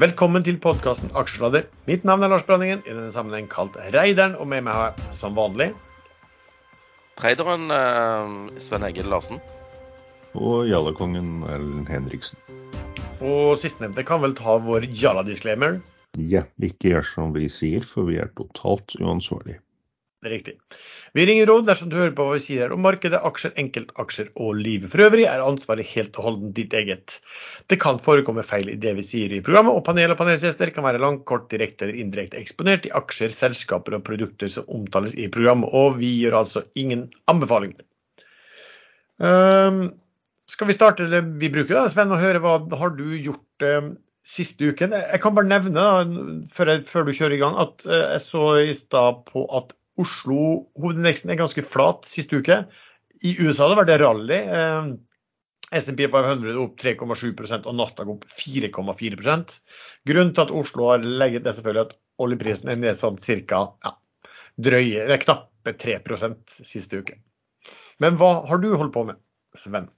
Velkommen til podkasten Aksjesladder. Mitt navn er Lars Branningen, i denne sammenheng kalt Reideren, og med meg har jeg som vanlig Traderen eh, Sven Egil Larsen. Og Jallakongen Erlend Henriksen. Og sistnevnte kan vel ta vår Jalla-disclaimer. Ja, ikke gjør som vi sier, for vi er totalt uansvarlige. Det er riktig. Vi ringer råd dersom du hører på hva vi sier her om markedet, aksjer, enkeltaksjer og livet for øvrig, er ansvaret helt og holdent ditt eget. Det kan forekomme feil i det vi sier i programmet, og panel og panelgjester kan være langt, kort, direkte eller indirekte eksponert i aksjer, selskaper og produkter som omtales i programmet, og vi gjør altså ingen anbefalinger. Um, skal vi starte det vi bruker, da, Sven, og høre hva har du gjort um, siste uken? Jeg kan bare nevne da, før, jeg, før du kjører i gang, at uh, jeg så i stad på at Oslo hovedindeksen er ganske flat siste uke. I USA har det vært rally. Eh, SMP 500 opp 3,7% og Nasdaq opp 4,4 Grunnen til at Oslo har legget det selvfølgelig at oljeprisen er nedsatt sånn ca. Ja, drøye, det er knappe 3 siste uke. Men hva har du holdt på med, Sven?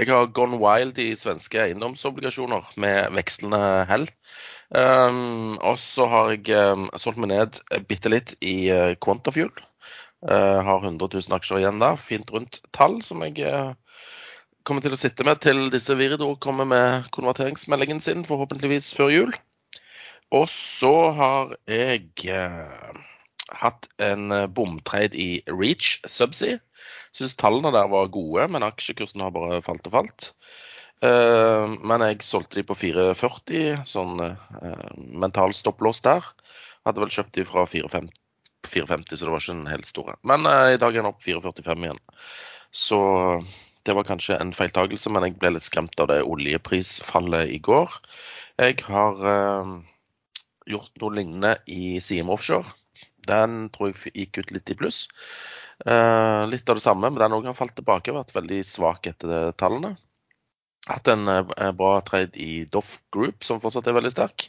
Jeg har gone wild i svenske eiendomsobligasjoner med vekslende hell. Um, og så har jeg um, solgt meg ned bitte litt i uh, Quantafuel. Uh, har 100 000 aksjer igjen der. Fint rundt tall som jeg uh, kommer til å sitte med til disse Viridor kommer med konverteringsmeldingen sin, forhåpentligvis før jul. Og så har jeg uh, hatt en bomtrade i Reach Subsea. Syns tallene der var gode, men aksjekursen har bare falt og falt. Uh, men jeg solgte de på 4,40, sånn uh, mental stopplås der. Hadde vel kjøpt de fra 4,50, 4,50 så det var ikke en helt store. Men i dag er den opp 4,45 igjen. Så det var kanskje en feiltagelse, men jeg ble litt skremt av det oljeprisfallet i går. Jeg har gjort noe lignende i Siem Offshore. Den tror jeg gikk ut litt i pluss. litt av det samme, men den òg har falt tilbake og vært veldig svak etter tallene hatt en eh, bra trade i Doff Group, som fortsatt er veldig sterk.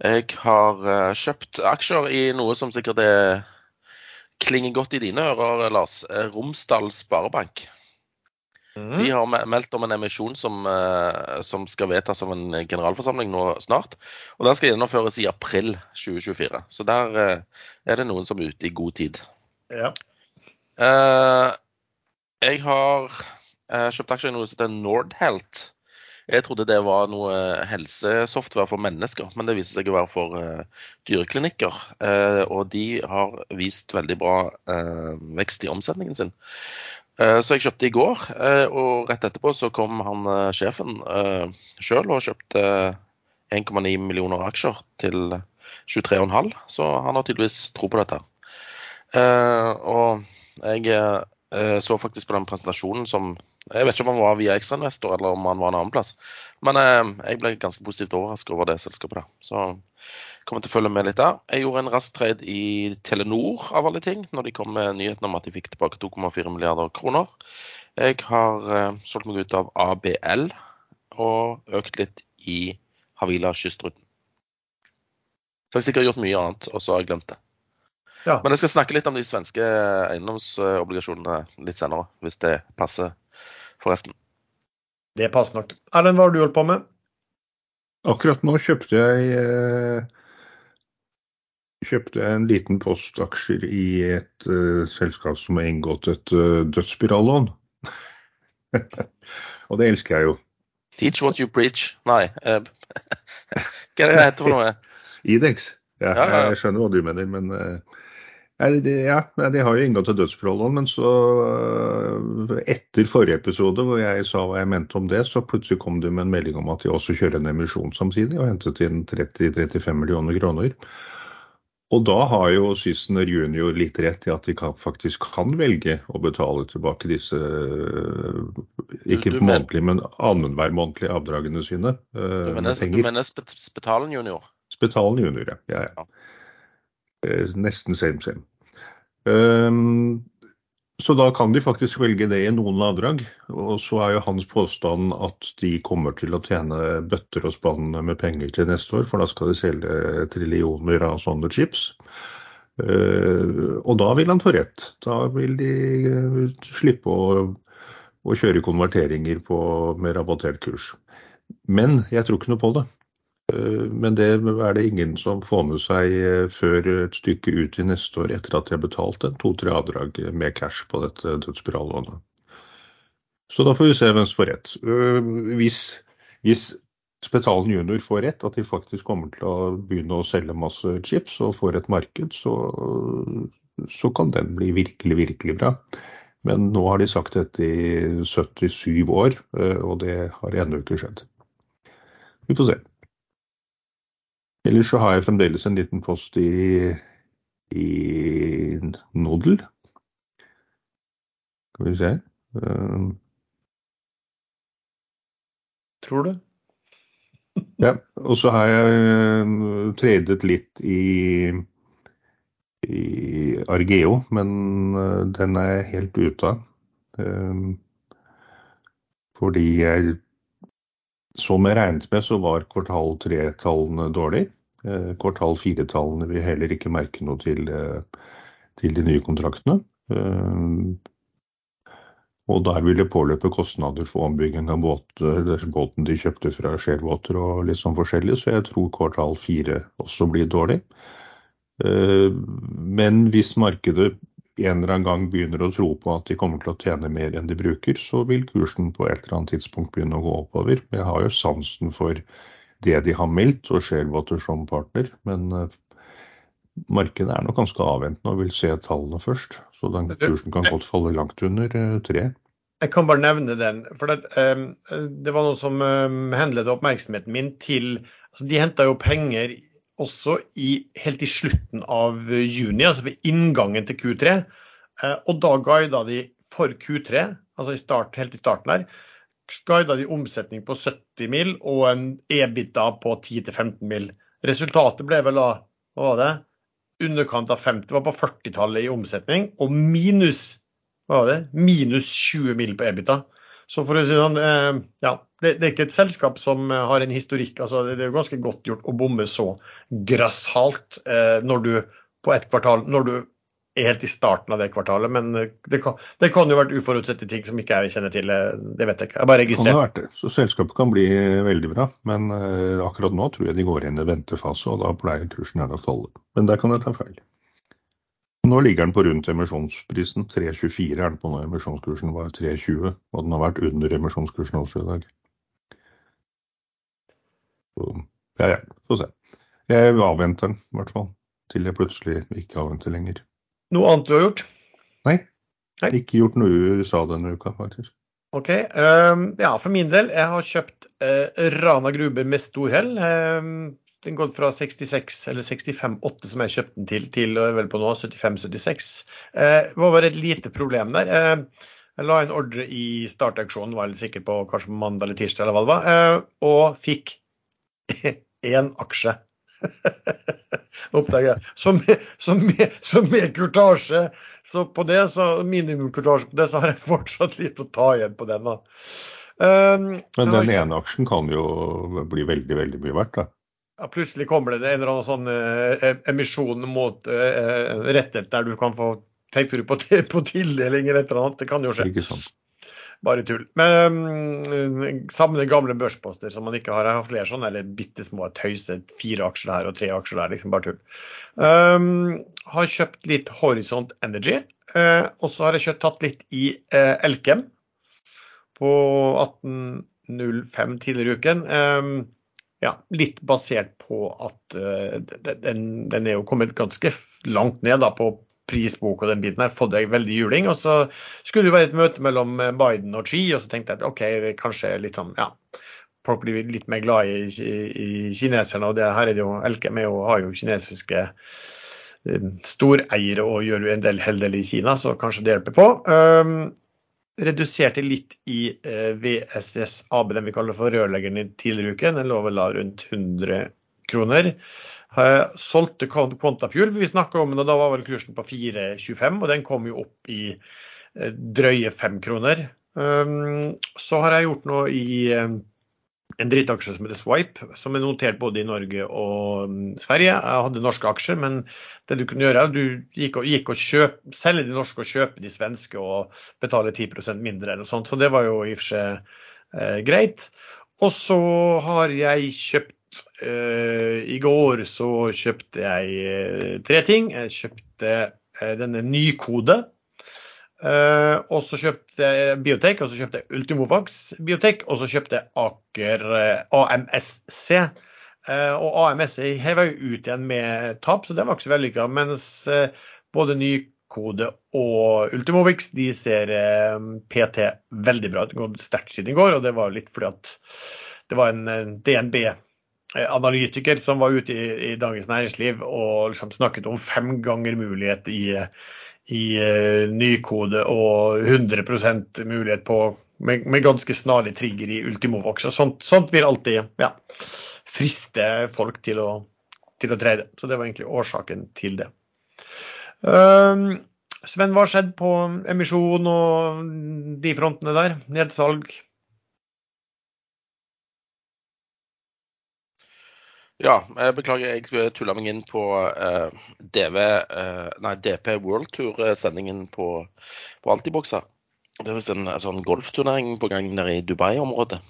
Jeg har eh, kjøpt aksjer i noe som sikkert er, klinger godt i dine ører, Lars. Eh, Romsdal Sparebank. Mm. De har meldt om en emisjon som, som, skal vedtas av en generalforsamling nå snart. Og Den skal gjennomføres i april 2024. Så der er det noen som er ute i god tid. Ja. Jeg har kjøpt aksjer i noe som heter Nordhelt. Jeg trodde det var noe helsesoftware for mennesker, men det viser seg å være for uh, dyreklinikker. Uh, og de har vist veldig bra uh, vekst i omsetningen sin. Så jeg kjøpte i går, og rett etterpå så kom han sjefen uh, sjøl og kjøpte 1,9 millioner aksjer til 23,5, så han har tydeligvis tro på dette. og jeg så faktisk på den presentasjonen som jeg vet ikke om han var via ekstrainvestor eller om han var en annen plass. Men eh, jeg ble ganske positivt overrasket over det selskapet. da. Så kommer til å følge med litt der. Jeg gjorde en rask trade i Telenor av alle ting, når de kom med nyheten om at de fikk tilbake 2,4 milliarder kroner. Jeg har eh, solgt meg ut av ABL og økt litt i Havila kystruten. Så jeg har sikkert gjort mye annet, og så har jeg glemt det. Ja. Men jeg skal snakke litt om de svenske eiendomsobligasjonene litt senere, hvis det passer forresten. Det passer nok. Erlend, hva har du holdt på med? Akkurat nå kjøpte jeg eh, kjøpte en liten post aksjer i et uh, selskap som har inngått et uh, dødsspirallån. og det elsker jeg jo. Teach what you preach. Nei, uh, hva er det det heter for noe? Idex. Ja, ja, ja, Jeg skjønner hva du mener, men uh, Nei, de, ja, de har jo inngått et dødsforhold men så øh, etter forrige episode hvor jeg sa hva jeg mente om det, så plutselig kom de med en melding om at de også kjører en emisjon samtidig, og hentet inn 30-35 millioner kroner. Og da har jo Syssener junior litt rett i at de kan, faktisk kan velge å betale tilbake disse øh, ikke du, du månedlig, men annenhver månedlig avdragene sine. Uh, du mener, du mener Spetalen junior? Spetalen junior, ja. ja, ja. Nesten same same. Um, så da kan de faktisk velge det i noen avdrag. Og så er jo hans påstand at de kommer til å tjene bøtter og spann med penger til neste år, for da skal de selge trillioner av sånne chips. Uh, og da vil han få rett. Da vil de slippe å, å kjøre konverteringer på, med rabattert kurs. Men jeg tror ikke noe på det. Men det er det ingen som får med seg før et stykke ut i neste år, etter at de har betalt en to-tre avdrag med cash på dette dødsspirallånet. Så da får vi se hvem som får rett. Hvis, hvis Spetalen junior får rett, at de faktisk kommer til å begynne å selge masse chips og får et marked, så, så kan den bli virkelig, virkelig bra. Men nå har de sagt dette i 77 år, og det har ennå ikke skjedd. Vi får se. Ellers så har jeg fremdeles en liten post i, i Nodel. Skal vi se. um. Tror du? ja. Og så har jeg uh, tredet litt i, i Argeo, men uh, den er jeg helt ute av. fordi jeg som jeg regnet med, så var kvartal tre-tallene dårlig. Eh, kvartal fire-tallene vil heller ikke merke noe til, eh, til de nye kontraktene. Eh, og der vil det påløpe kostnader for ombygging av båter, båten de kjøpte fra Shellwater og litt sånn forskjellig, så jeg tror kvartal fire også blir dårlig. Men hvis markedet en eller annen gang begynner å tro på at de kommer til å tjene mer enn de bruker, så vil kursen på et eller annet tidspunkt begynne å gå oppover. Jeg har jo sansen for det de har meldt, og Shellwater som partner. Men uh, markedet er nok ganske avventende og vil se tallene først. Så den kursen kan godt falle langt under uh, tre. Jeg kan bare nevne den. for Det, um, det var noe som um, henledet oppmerksomheten min til altså De henta jo penger også i, helt i slutten av juni, altså ved inngangen til Q3. Eh, og da guida de for Q3, altså i start, helt i starten der, guida de omsetning på 70 mil og en EBITDA på 10-15 mil. Resultatet ble vel da hva var det, underkant av 50, var på 40-tallet i omsetning, og minus hva var det, minus 20 mil på EBITDA. Så for å si sånn, eh, ja, det, det, er ikke et selskap som eh, har en historikk. altså Det er jo ganske godt gjort å bomme så grassat eh, når du på et kvartal når du er helt i starten av det kvartalet. Men det kan, det kan jo vært uforutsette ting som ikke jeg kjenner til. Det vet jeg ikke. Jeg bare registrerer. Kan det vært det. Så selskapet kan bli veldig bra. Men akkurat nå tror jeg de går inn i ventefase, og da pleier kursen gjerne å falle. Men der kan jeg ta feil. Nå ligger den på rundt emisjonsprisen. 3,24 er den på nå. Emisjonskursen var 3,20, og den har vært under emisjonskursen også i dag. Så, ja, ja, få se. Jeg avventer den i hvert fall, til jeg plutselig ikke avventer lenger. Noe annet du har gjort? Nei. Nei. Ikke gjort noe i USA denne uka, faktisk. Ok. Um, ja, for min del, jeg har kjøpt uh, Rana Gruber med stor hell. Um, den går fra 66 eller 65,8 som jeg kjøpte den til, til vel på nå 75-76. Eh, det var et lite problem der. Eh, jeg la en ordre i startaksjonen, var litt sikker på kanskje mandag eller tirsdag eller hva det var, eh, og fikk én aksje. Oppdager jeg. Som, med, som med kurtasje. Så på det, så minimumkurtasje på det, så har jeg fortsatt litt å ta igjen på den. da. Um, Men den ene aksjen kan jo bli veldig, veldig mye verdt, da? Ja, plutselig kommer det en eller annen sånn eh, emisjon mot eh, rettighet der du kan få tektur på, på tildeling eller et eller annet. Det kan jo skje. Ikke sant. Bare tull. Men um, samle gamle børsposter som man ikke har. Jeg har flere sånne, eller bitte små tøyser. Fire aksjer her og tre aksjer der. liksom Bare tull. Um, har kjøpt litt Horisont Energy. Uh, og så har jeg kjøpt, tatt litt i uh, Elkem på 18.05 tidligere i uken. Um, ja, litt basert på at uh, den, den, er jo kommet ganske langt ned da, på prisbok og den biten her. Fått veldig juling. Og så skulle det være et møte mellom eh, Biden og Xi, og så tenkte jeg at OK, kanskje litt sånn, ja. Folk blir litt mer glad i, i, i kineserne, og det her er det jo Elkem har jo kinesiske uh, storeiere og gjør en del heldige i Kina, så kanskje det hjelper på. Um, reduserte litt i eh, VSS AB, den vi kaller for rørleggeren i tidligere uke. Den lå vel da rundt 100 kroner. Solgte Quantafuel, vi snakka om den, og da var vel kursen på 4,25, og den kom jo opp i eh, drøye 5 kroner. Så har jeg gjort noe i eh, en drittaksje som heter Swipe, som er notert både i Norge og mm, Sverige. Jeg hadde norske aksjer, men det du kunne gjøre, du gikk og, gikk og kjøp, selge de norske og kjøpe de svenske og betale 10% mindre eller noe sånt. Så det var jo i og for seg eh, greit. Og så har jeg kjøpt I går så kjøpte jeg tre ting. Jeg kjøpte denne Nykode. Og så kjøpte jeg Biotek, og så kjøpte jeg Ultimovax Biotek, og så kjøpte jeg Aker AMSC. Og AMS heva jo ut igjen med tap, så det var ikke så vellykka. Mens både Nykode og Ultimovix de ser PT veldig bra ut. Gått sterkt siden i går, og det var litt fordi at det var en DNB analytiker som var ute i, i Dagens Næringsliv og liksom snakket om fem ganger mulighet i, i uh, nykode og 100% mulighet på med, med, ganske snarlig trigger i Ultimovox. og Sånt, sånt vil alltid ja, friste folk til å, til å trade. Så det var egentlig årsaken til det. Um, Sven, hva har skjedd på emisjon og de frontene der? Nedsalg? Ja, jeg beklager. Jeg tulla meg inn på uh, DV, uh, nei, DP World Tour-sendingen på, på Altiboxa. Det er visst en, sånn golfturnering på gang nede i Dubai-området.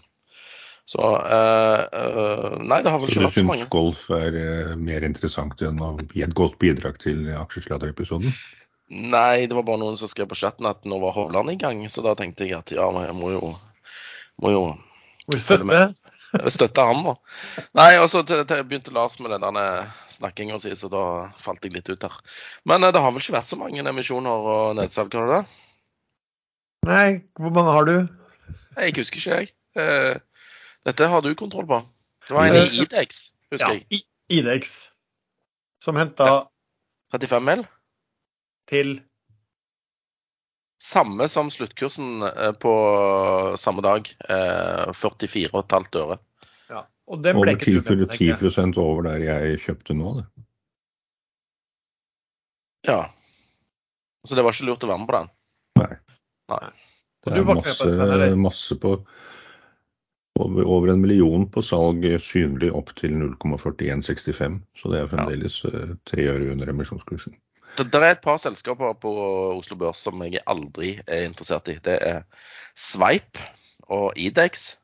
Så uh, Nei, det har vel ikke vært så mange. Så du syns golf er mer interessant enn å gi et godt bidrag til aksjesladderepisoden? Nei, det var bare noen som skrev på chatten at nå var Hovland i gang, så da tenkte jeg at ja, jeg må jo Må jo Må støtte? Støtte han, da. Nei, og så begynte Lars med den snakkinga si, så da falt jeg litt ut her. Men det har vel ikke vært så mange emisjoner og nedsalg, har du det? Nei, hvor mange har du? Jeg husker ikke, jeg. Dette har du kontroll på. Det var en i Idex, husker ja, jeg. Idex. Som henta 35 mil? Til samme som sluttkursen eh, på samme dag. 44,5 øre. Ja, og den ble ikke du med, 10 over der jeg kjøpte nå, det. Ja. Så det var ikke lurt å være med på den? Nei. Nei. Det er masse, masse på over, over, en million på salg synlig opp til 0,4165. Så det er fremdeles ja. Eh, tre øre under emisjonskursen. Det, det, er et par selskaper på Oslo Børs som jeg aldri er interessert i. Det er Sveip og Idex.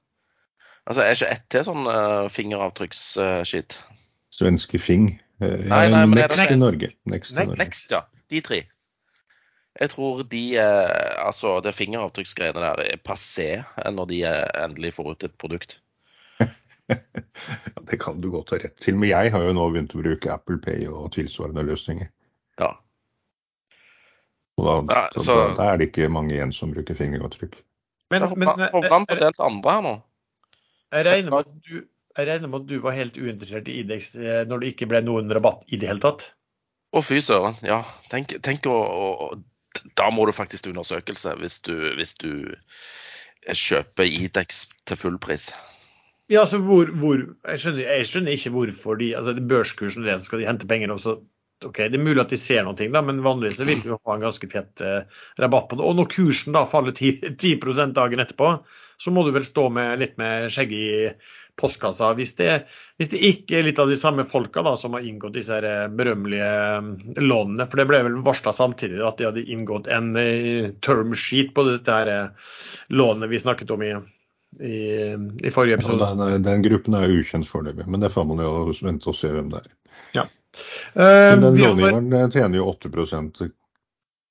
Altså, er ikke ett til sånn uh, fingeravtrykksskitt? Uh, Svenske Fing. Uh, nei, nei, men Next, Next i Norge. Next, Next, Next, ja. De tre. Jeg tror de uh, Altså, det fingeravtrykksgreiene der er passé når de endelig får ut et produkt. det kan du godt ha rett til. Men jeg har jo nå begynt å bruke Apple Pay og tilsvarende løsninger. Ja. Og da, ja, så, da, da, er det ikke mange igjen som bruker fingeravtrykk. Men, men Hovland fortalte andre her nå. Jeg regner, med at du, jeg regner med at du var helt uinteressert i Idex eh, når det ikke ble noen rabatt i det hele tatt? Å fy søren, ja. Tenk, tenk å, å, Da må du faktisk til undersøkelse hvis du, hvis du kjøper Idex til full pris. Ja, altså hvor, hvor jeg, skjønner, jeg, skjønner, ikke hvorfor de altså Børskursen det, så skal de hente penger, og så ok, Det er mulig at de ser noe, da, men vanligvis vil du ha en ganske fett eh, rabatt på det. Og når kursen da faller 10, 10 dagen etterpå, så må du vel stå med litt med skjegget i postkassa. Hvis det, hvis det, ikke er litt av de samme folka da, som har inngått disse her eh, berømmelige eh, lånene. For det ble vel varsla samtidig at de hadde inngått en eh, term sheet på dette her lånet vi snakket om i, i, i forrige episode. Ja, den, den, gruppen er ukjent foreløpig, men det får man jo vente og se hvem det er. Ja. Men den långiveren har... tjener jo 8%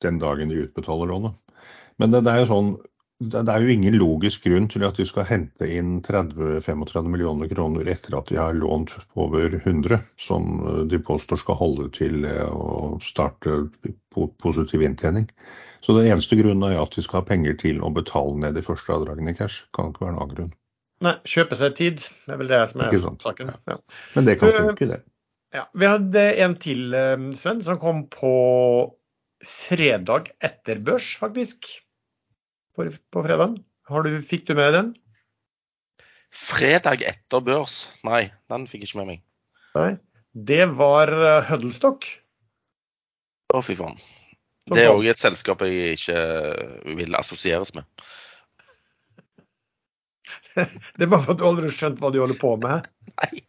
den dagen de utbetaler lånet. Men det, det, er jo sånn, det, er jo ingen logisk grunn til at de skal hente inn 30-35 millioner kroner etter at de har lånt over 100, som de påstår skal holde til å starte positiv inntjening. Så den eneste grunnen er at de skal ha penger til å betale ned de første avdragene i cash. Kan ikke være en annen grunn. Nei, kjøpe seg tid. Det er vel det som er saken. Ja. Men det kan funke, det. Ja, Vi hadde en til, eh, Sven, som kom på fredag etter børs, faktisk. På, på fredag. Du, fikk du med den? Fredag etter børs? Nei, den fikk jeg ikke med meg. Nei, Det var eh, Huddlestock. Å, fy faen. Det er òg et selskap jeg ikke vil assosieres med. Det er bare for at du aldri har skjønt hva de holder på med? Nei.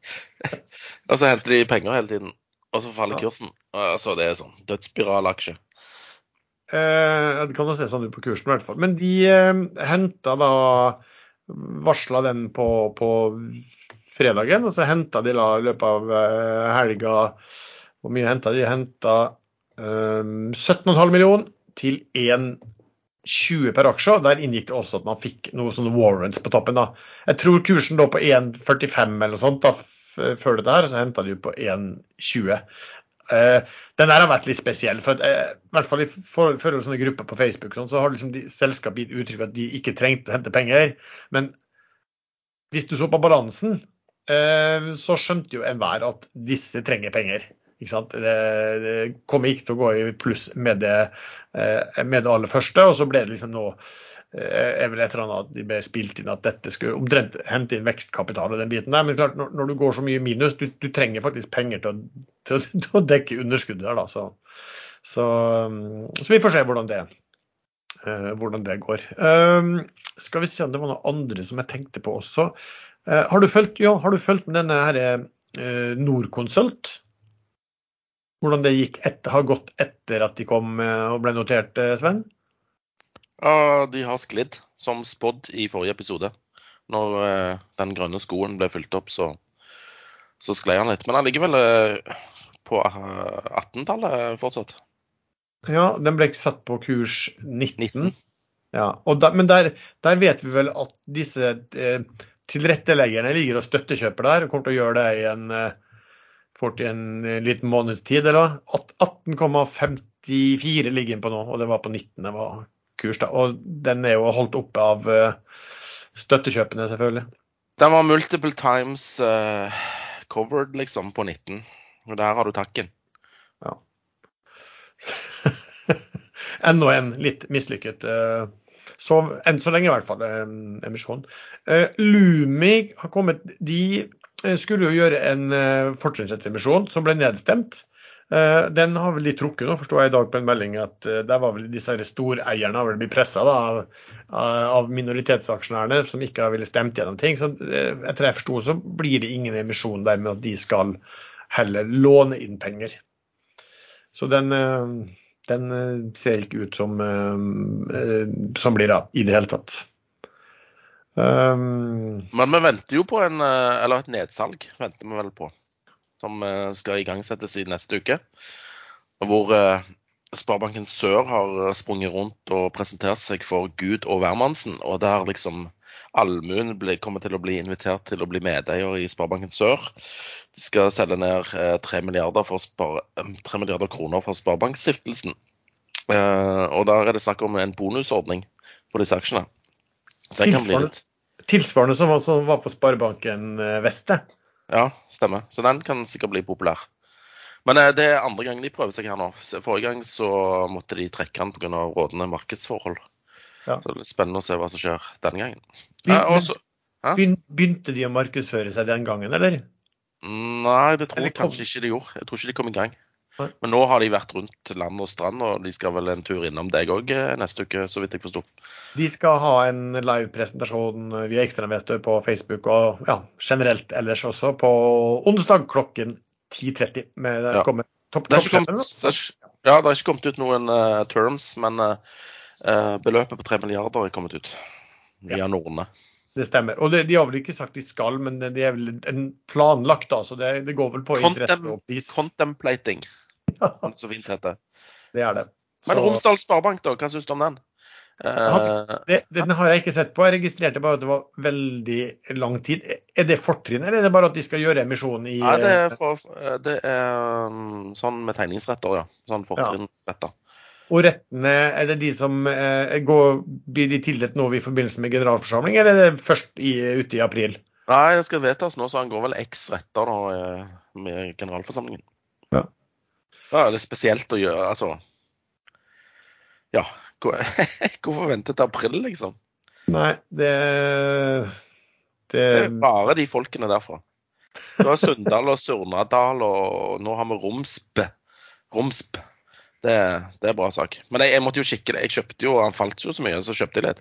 Og så henter de penger hele tiden, og så faller kursen. Altså, det er sånn dødsspiralaksje. Eh, det kan jo se sånn ut på kursen, i hvert fall. Men de eh, henta da Varsla den på, på fredagen, og så henta de da i løpet av eh, helga Hvor mye henta de? Henta eh, 17,5 millioner til 1,20 per aksje. Der inngikk det også at man fikk noen sånne warrants på toppen. da. Jeg tror kursen lå på 1,45 eller noe sånt da, før det der, så henta de på 1,20. Uh, den der har vært litt spesiell. for at, uh, i hvert fall i forhold til sånne grupper på Facebook sånn, så har liksom de, selskapet gitt uttrykk at de ikke trengte å hente penger. Men hvis du så på balansen, uh, så skjønte jo enhver at disse trenger penger. Ikke? Det, det kommer ikke til å gå i pluss med det, med det aller første. Og så ble det liksom nå Eh, er vel et eller annet at de ble spilt inn at dette skulle omtrent hente inn vekstkapital og den biten der. Men klart, når, når, du går så mye minus, du, du trenger faktisk penger til å, til, til å dekke underskuddet der, da. Så, så, så, vi får se hvordan det, uh, hvordan det går. Um, skal vi se om det var noen andre som jeg tenkte på også. Har, du fulgt, ja, med denne her uh, Norconsult? Hvordan det gikk etter, har gått etter at de kom og ble notert, Sven? Ja, de har sklidd, som spådd i forrige episode. Når eh, den grønne skoen ble fylt opp, så, så sklei han litt. Men han ligger vel eh, på 18-tallet eh, fortsatt. Ja, den ble ikke satt på kurs 19. 19. Ja, da, Men der, der, vet vi vel at disse eh, tilretteleggerne ligger og støttekjøper der, og kommer til å gjøre det i en eh, fort i en eh, liten måneds tid. 18,54 ligger den på nå, og det var på 19. det var kurs. Da. Og den er jo holdt oppe av uh, støttekjøpene, selvfølgelig. Den var multiple times uh, covered, liksom, på 19. Og der har du takken. Ja. Enda en litt mislykket uh, så, enn så lenge, i hvert fall, emisjon. Lumi har kommet De skulle jo gjøre en fortrinnsrettsemisjon som ble nedstemt. Eh, den har vel de trukket nå, forstår jeg i dag på en melding at eh, der var vel disse storeierne har vel blitt pressa av, av minoritetsaksjonærene som ikke har villet stemt gjennom ting. Så eh, etter jeg forsto så blir det ingen emisjon der med at de skal heller låne inn penger. Så den, den ser ikke ut som, som blir av i det hele tatt. Um, Men vi venter jo på en, eller et nedsalg, venter vi vel på som eh, skal igangsettes i neste uke. Hvor eh, Sparebanken Sør har eh, sprunget rundt og presentert seg for Gud og hvermannsen. Og der liksom allmuen kommer til å bli invitert til å bli medeier i Sparebanken Sør. De skal selge ned 3 milliarder, spare, 3 milliarder kroner for Sparebankstiftelsen. Og der er det snakk om en bonusordning på disse aksjene. Tilsvarende, tilsvarende som, som var på Sparebanken Vest? Ja, stemmer. Så den kan sikkert bli populær. Men eh, det er andre gang de prøver seg her nå. Forrige gang så måtte de trekke den pga. rådende markedsforhold. Ja. Så det er spennende å se hva som skjer denne gangen. Ja, også, begynte de å markedsføre seg den gangen, eller? Nei, det tror jeg kanskje ikke de gjorde. Jeg tror ikke de kom i gang. Men nå har de vært rundt land og strand, og de skal vel en tur innom deg òg eh, neste uke, så vidt jeg forsto. De skal ha en live-presentasjon via Ekstrainvestor på Facebook og ja, generelt ellers også på onsdag klokken 10.30. Med ja. Topp, det, er kommet, det, er, ja, det har ikke kommet ut noen uh, terms, men uh, beløpet på 3 milliarder er kommet ut via ja. Nordne. Det stemmer. Og det, de har vel ikke sagt de skal, men det er vel en planlagt, da. Så det, det går vel på Contem interesse og pris. Contemplating. Så fint heter det. er det. Så... Men Romsdal Sparebank, da? Hva syns du om den? Uh, det, den har jeg ikke sett på. Jeg registrerte bare at det var veldig lang tid. Er det fortrinn, eller er det bare at de skal gjøre emisjon i Nei, det er, for, det er um, sånn med tegningsretter, ja. Sånn fortrinnsretter. Ja. Og rettene, er det de som eh, går, Blir de tildelt nå i forbindelse med generalforsamling, eller er det først i, ute i april? Nei, det skal vedtas nå, så han går vel x retter eh, med generalforsamlingen. Ja. er det er spesielt å gjøre, altså Ja. Hvorfor vente til april, liksom? Nei, det Det, det er bare de folkene derfra. Du har Sunndal og Surnadal, og nå har vi Romsp. Romsp. Det, det, er bra sak. Men jeg, jeg, måtte jo kikke det. Jeg kjøpte jo, han falt jo så mye, så kjøpte jeg litt.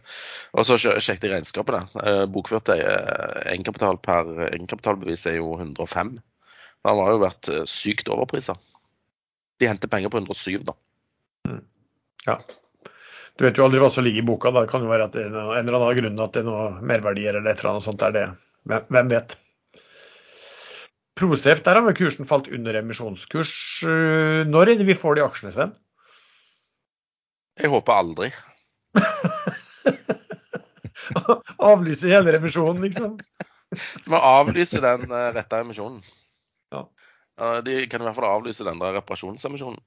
Og så sjekket jeg regnskapet. Eh, bokførte eh, egenkapital per egenkapitalbevis er jo 105. Han har jo vært eh, sykt overprisa de henter penger på 107, da. Mm. Ja. Du vet jo aldri hva som ligger i boka. Da. Det kan jo være at det er en eller annen grunn at det er noe merverdier eller et eller annet sånt. Er det. Hvem vet. Prosef, der har vel kursen falt under emisjonskurs. Når er det vi får de aksjene, Sven? Jeg håper aldri. Avlyse hele revisjonen, liksom? Du må avlyse den uh, retta emisjonen. Uh, de kan i hvert fall avlyse den der reparasjonsemisjonen.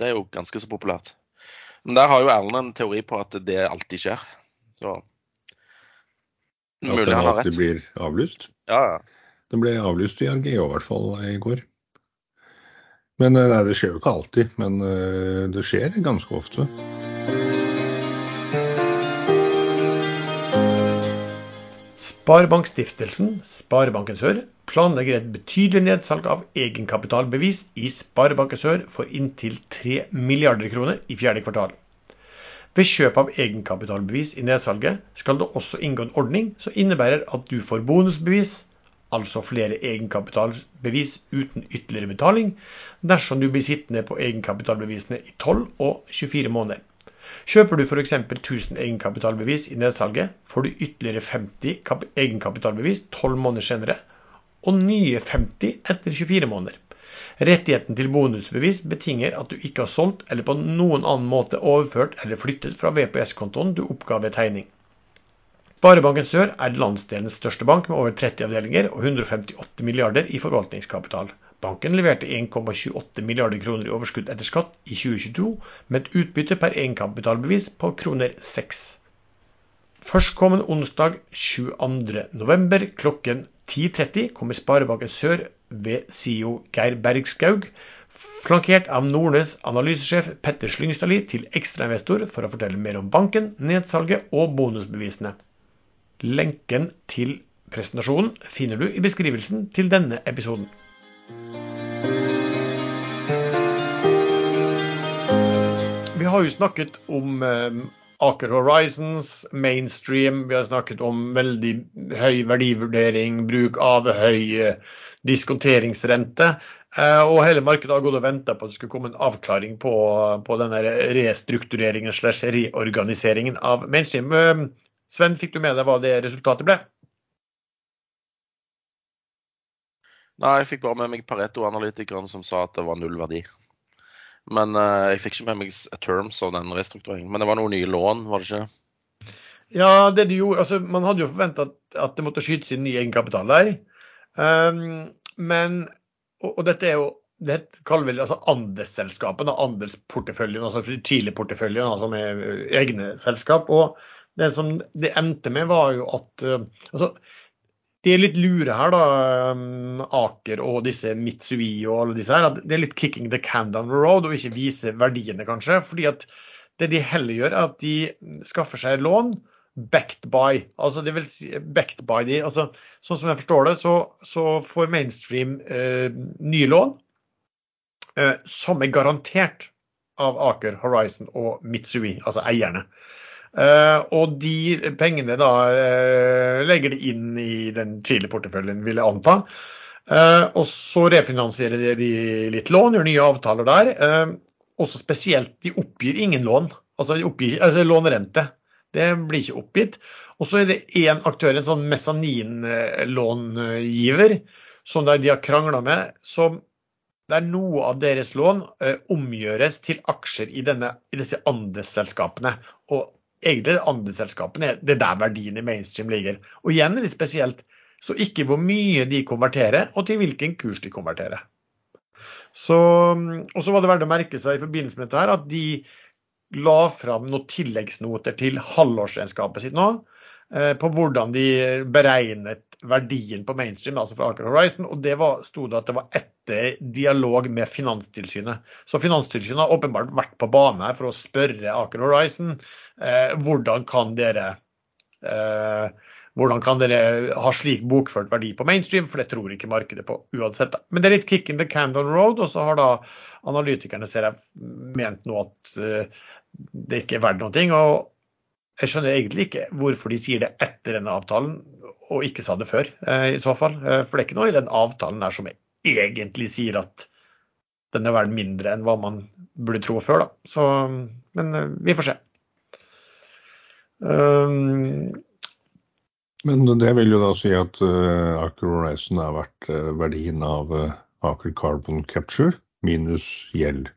Det er jo ganske så populært. Men der har jo Erlend en teori på at det alltid skjer. Så Mulig han har rett. At den alltid blir avlyst? Ja, ja. Den ble avlyst i Argeo i hvert fall i går. Men eh, nei, det skjer jo ikke alltid. Men det skjer ganske ofte. Sparebankstiftelsen Sparebanken Sør planlegger et betydelig nedsalg av egenkapitalbevis i Sparebanken Sør for inntil 3 milliarder kroner i fjerde kvartal. Ved kjøp av egenkapitalbevis i nedsalget skal det også inngå en ordning som innebærer at du får bonusbevis, altså flere egenkapitalbevis uten ytterligere betaling, dersom du blir sittende på egenkapitalbevisene i 12 og 24 måneder. Kjøper du f.eks. 1000 egenkapitalbevis i nedsalget, får du ytterligere 50 egenkapitalbevis 12 måneder senere, og nye 50 etter 24 måneder. Rettigheten til bonusbevis betinger at du ikke har solgt eller på noen annen måte overført eller flyttet fra VPS-kontoen du oppga ved tegning. Sparebanken Sør er landsdelens største bank med over 30 avdelinger og 158 milliarder i forvaltningskapital. Banken leverte 1,28 milliarder kroner i overskudd etter skatt i 2022, med et utbytte per egenkapitalbevis på kroner 6. Førstkommende onsdag 22.11. klokken 10.30 kommer Sparebanken Sør ved CEO Geir Bergskaug, flankert av Nordnes analysesjef Petter Slyngstadli, til ekstrainvestor for å fortelle mer om banken, nedsalget og bonusbevisene. Lenken til presentasjonen finner du i beskrivelsen til denne episoden. Vi har jo snakket om eh, Aker Horizons, mainstream, vi har snakket om veldig høy verdivurdering, bruk av høy eh, diskonteringsrente. Eh, og hele markedet har gått og venta på at det skulle komme en avklaring på, på denne restruktureringen slash reorganiseringen av mainstream. Eh, Sven, fikk du med deg hva det resultatet ble? Nei, jeg fikk bare med meg Pareto-analytikeren som sa at det var null verdi. Men uh, jeg fikk ikke med meg terms av den restruktureringen. Men det var noen nye lån, var det ikke? Ja, det de gjorde, altså Man hadde jo forventa at, at, det måtte skytes inn ny egenkapital der. Um, men, og, og, dette er jo det kaller vi altså andelsselskapene, andelsporteføljen, altså Chile-porteføljen, altså med egne selskap. Og det som det endte med, var jo at uh, altså, de er litt lure her, da, um, Aker og disse Mitsui og alle disse her. Det er litt kicking the can down the road og ikke vise verdiene, kanskje. fordi at det de heller gjør, er at de skaffer seg lån backed by. Altså det vil si backed by de, altså Sånn som jeg forstår det, så, så får Mainstream eh, nye lån eh, som er garantert av Aker Horizon og Mitsui, altså eierne. Uh, og de pengene da uh, legger de inn i den Chile-porteføljen, vil jeg anta. Uh, og så refinansierer de litt lån, gjør nye avtaler der. også spesielt, de oppgir ingen lån. Altså, de altså lånerente. Det blir ikke oppgitt. Og så er det én aktør, en sånn mesaninlångiver, som de har krangla med, som der noe av deres lån omgjøres til aksjer i, denne, i disse andelsselskapene. Og egentlig andelsselskapene, det er der verdien i mainstream ligger. Og igjen litt spesielt, så ikke hvor mye de konverterer, og til hvilken kurs de konverterer. Så, og så var det verdt å merke seg i forbindelse med dette her, at de la fram noen tilleggsnoter til halvårsregnskapet sitt nå. Eh, på hvordan de beregnet verdien på mainstream, altså fra Aker Horizon. Og det var, sto det at det var etter dialog med Finanstilsynet. Så Finanstilsynet har åpenbart vært på bane her for å spørre Aker Horizon eh, hvordan kan dere eh, hvordan kan dere ha slik bokført verdi på mainstream, for det tror ikke markedet på uansett. Men det er litt kick in the can down road, og så har da analytikerne ser jeg, ment nå at uh, det ikke er verdt noen ting. og jeg skjønner egentlig ikke hvorfor de sier det etter denne avtalen, og ikke sa det før, eh, i så fall. Eh, for det er ikke noe i den avtalen der som egentlig sier at den er verdt mindre enn hva man burde tro før, da. Så, men eh, vi får se. Um, Men det vil jo da si at uh, Aker Horizon er verdt uh, verdien av uh, Aker Carbon Capture minus gjeld.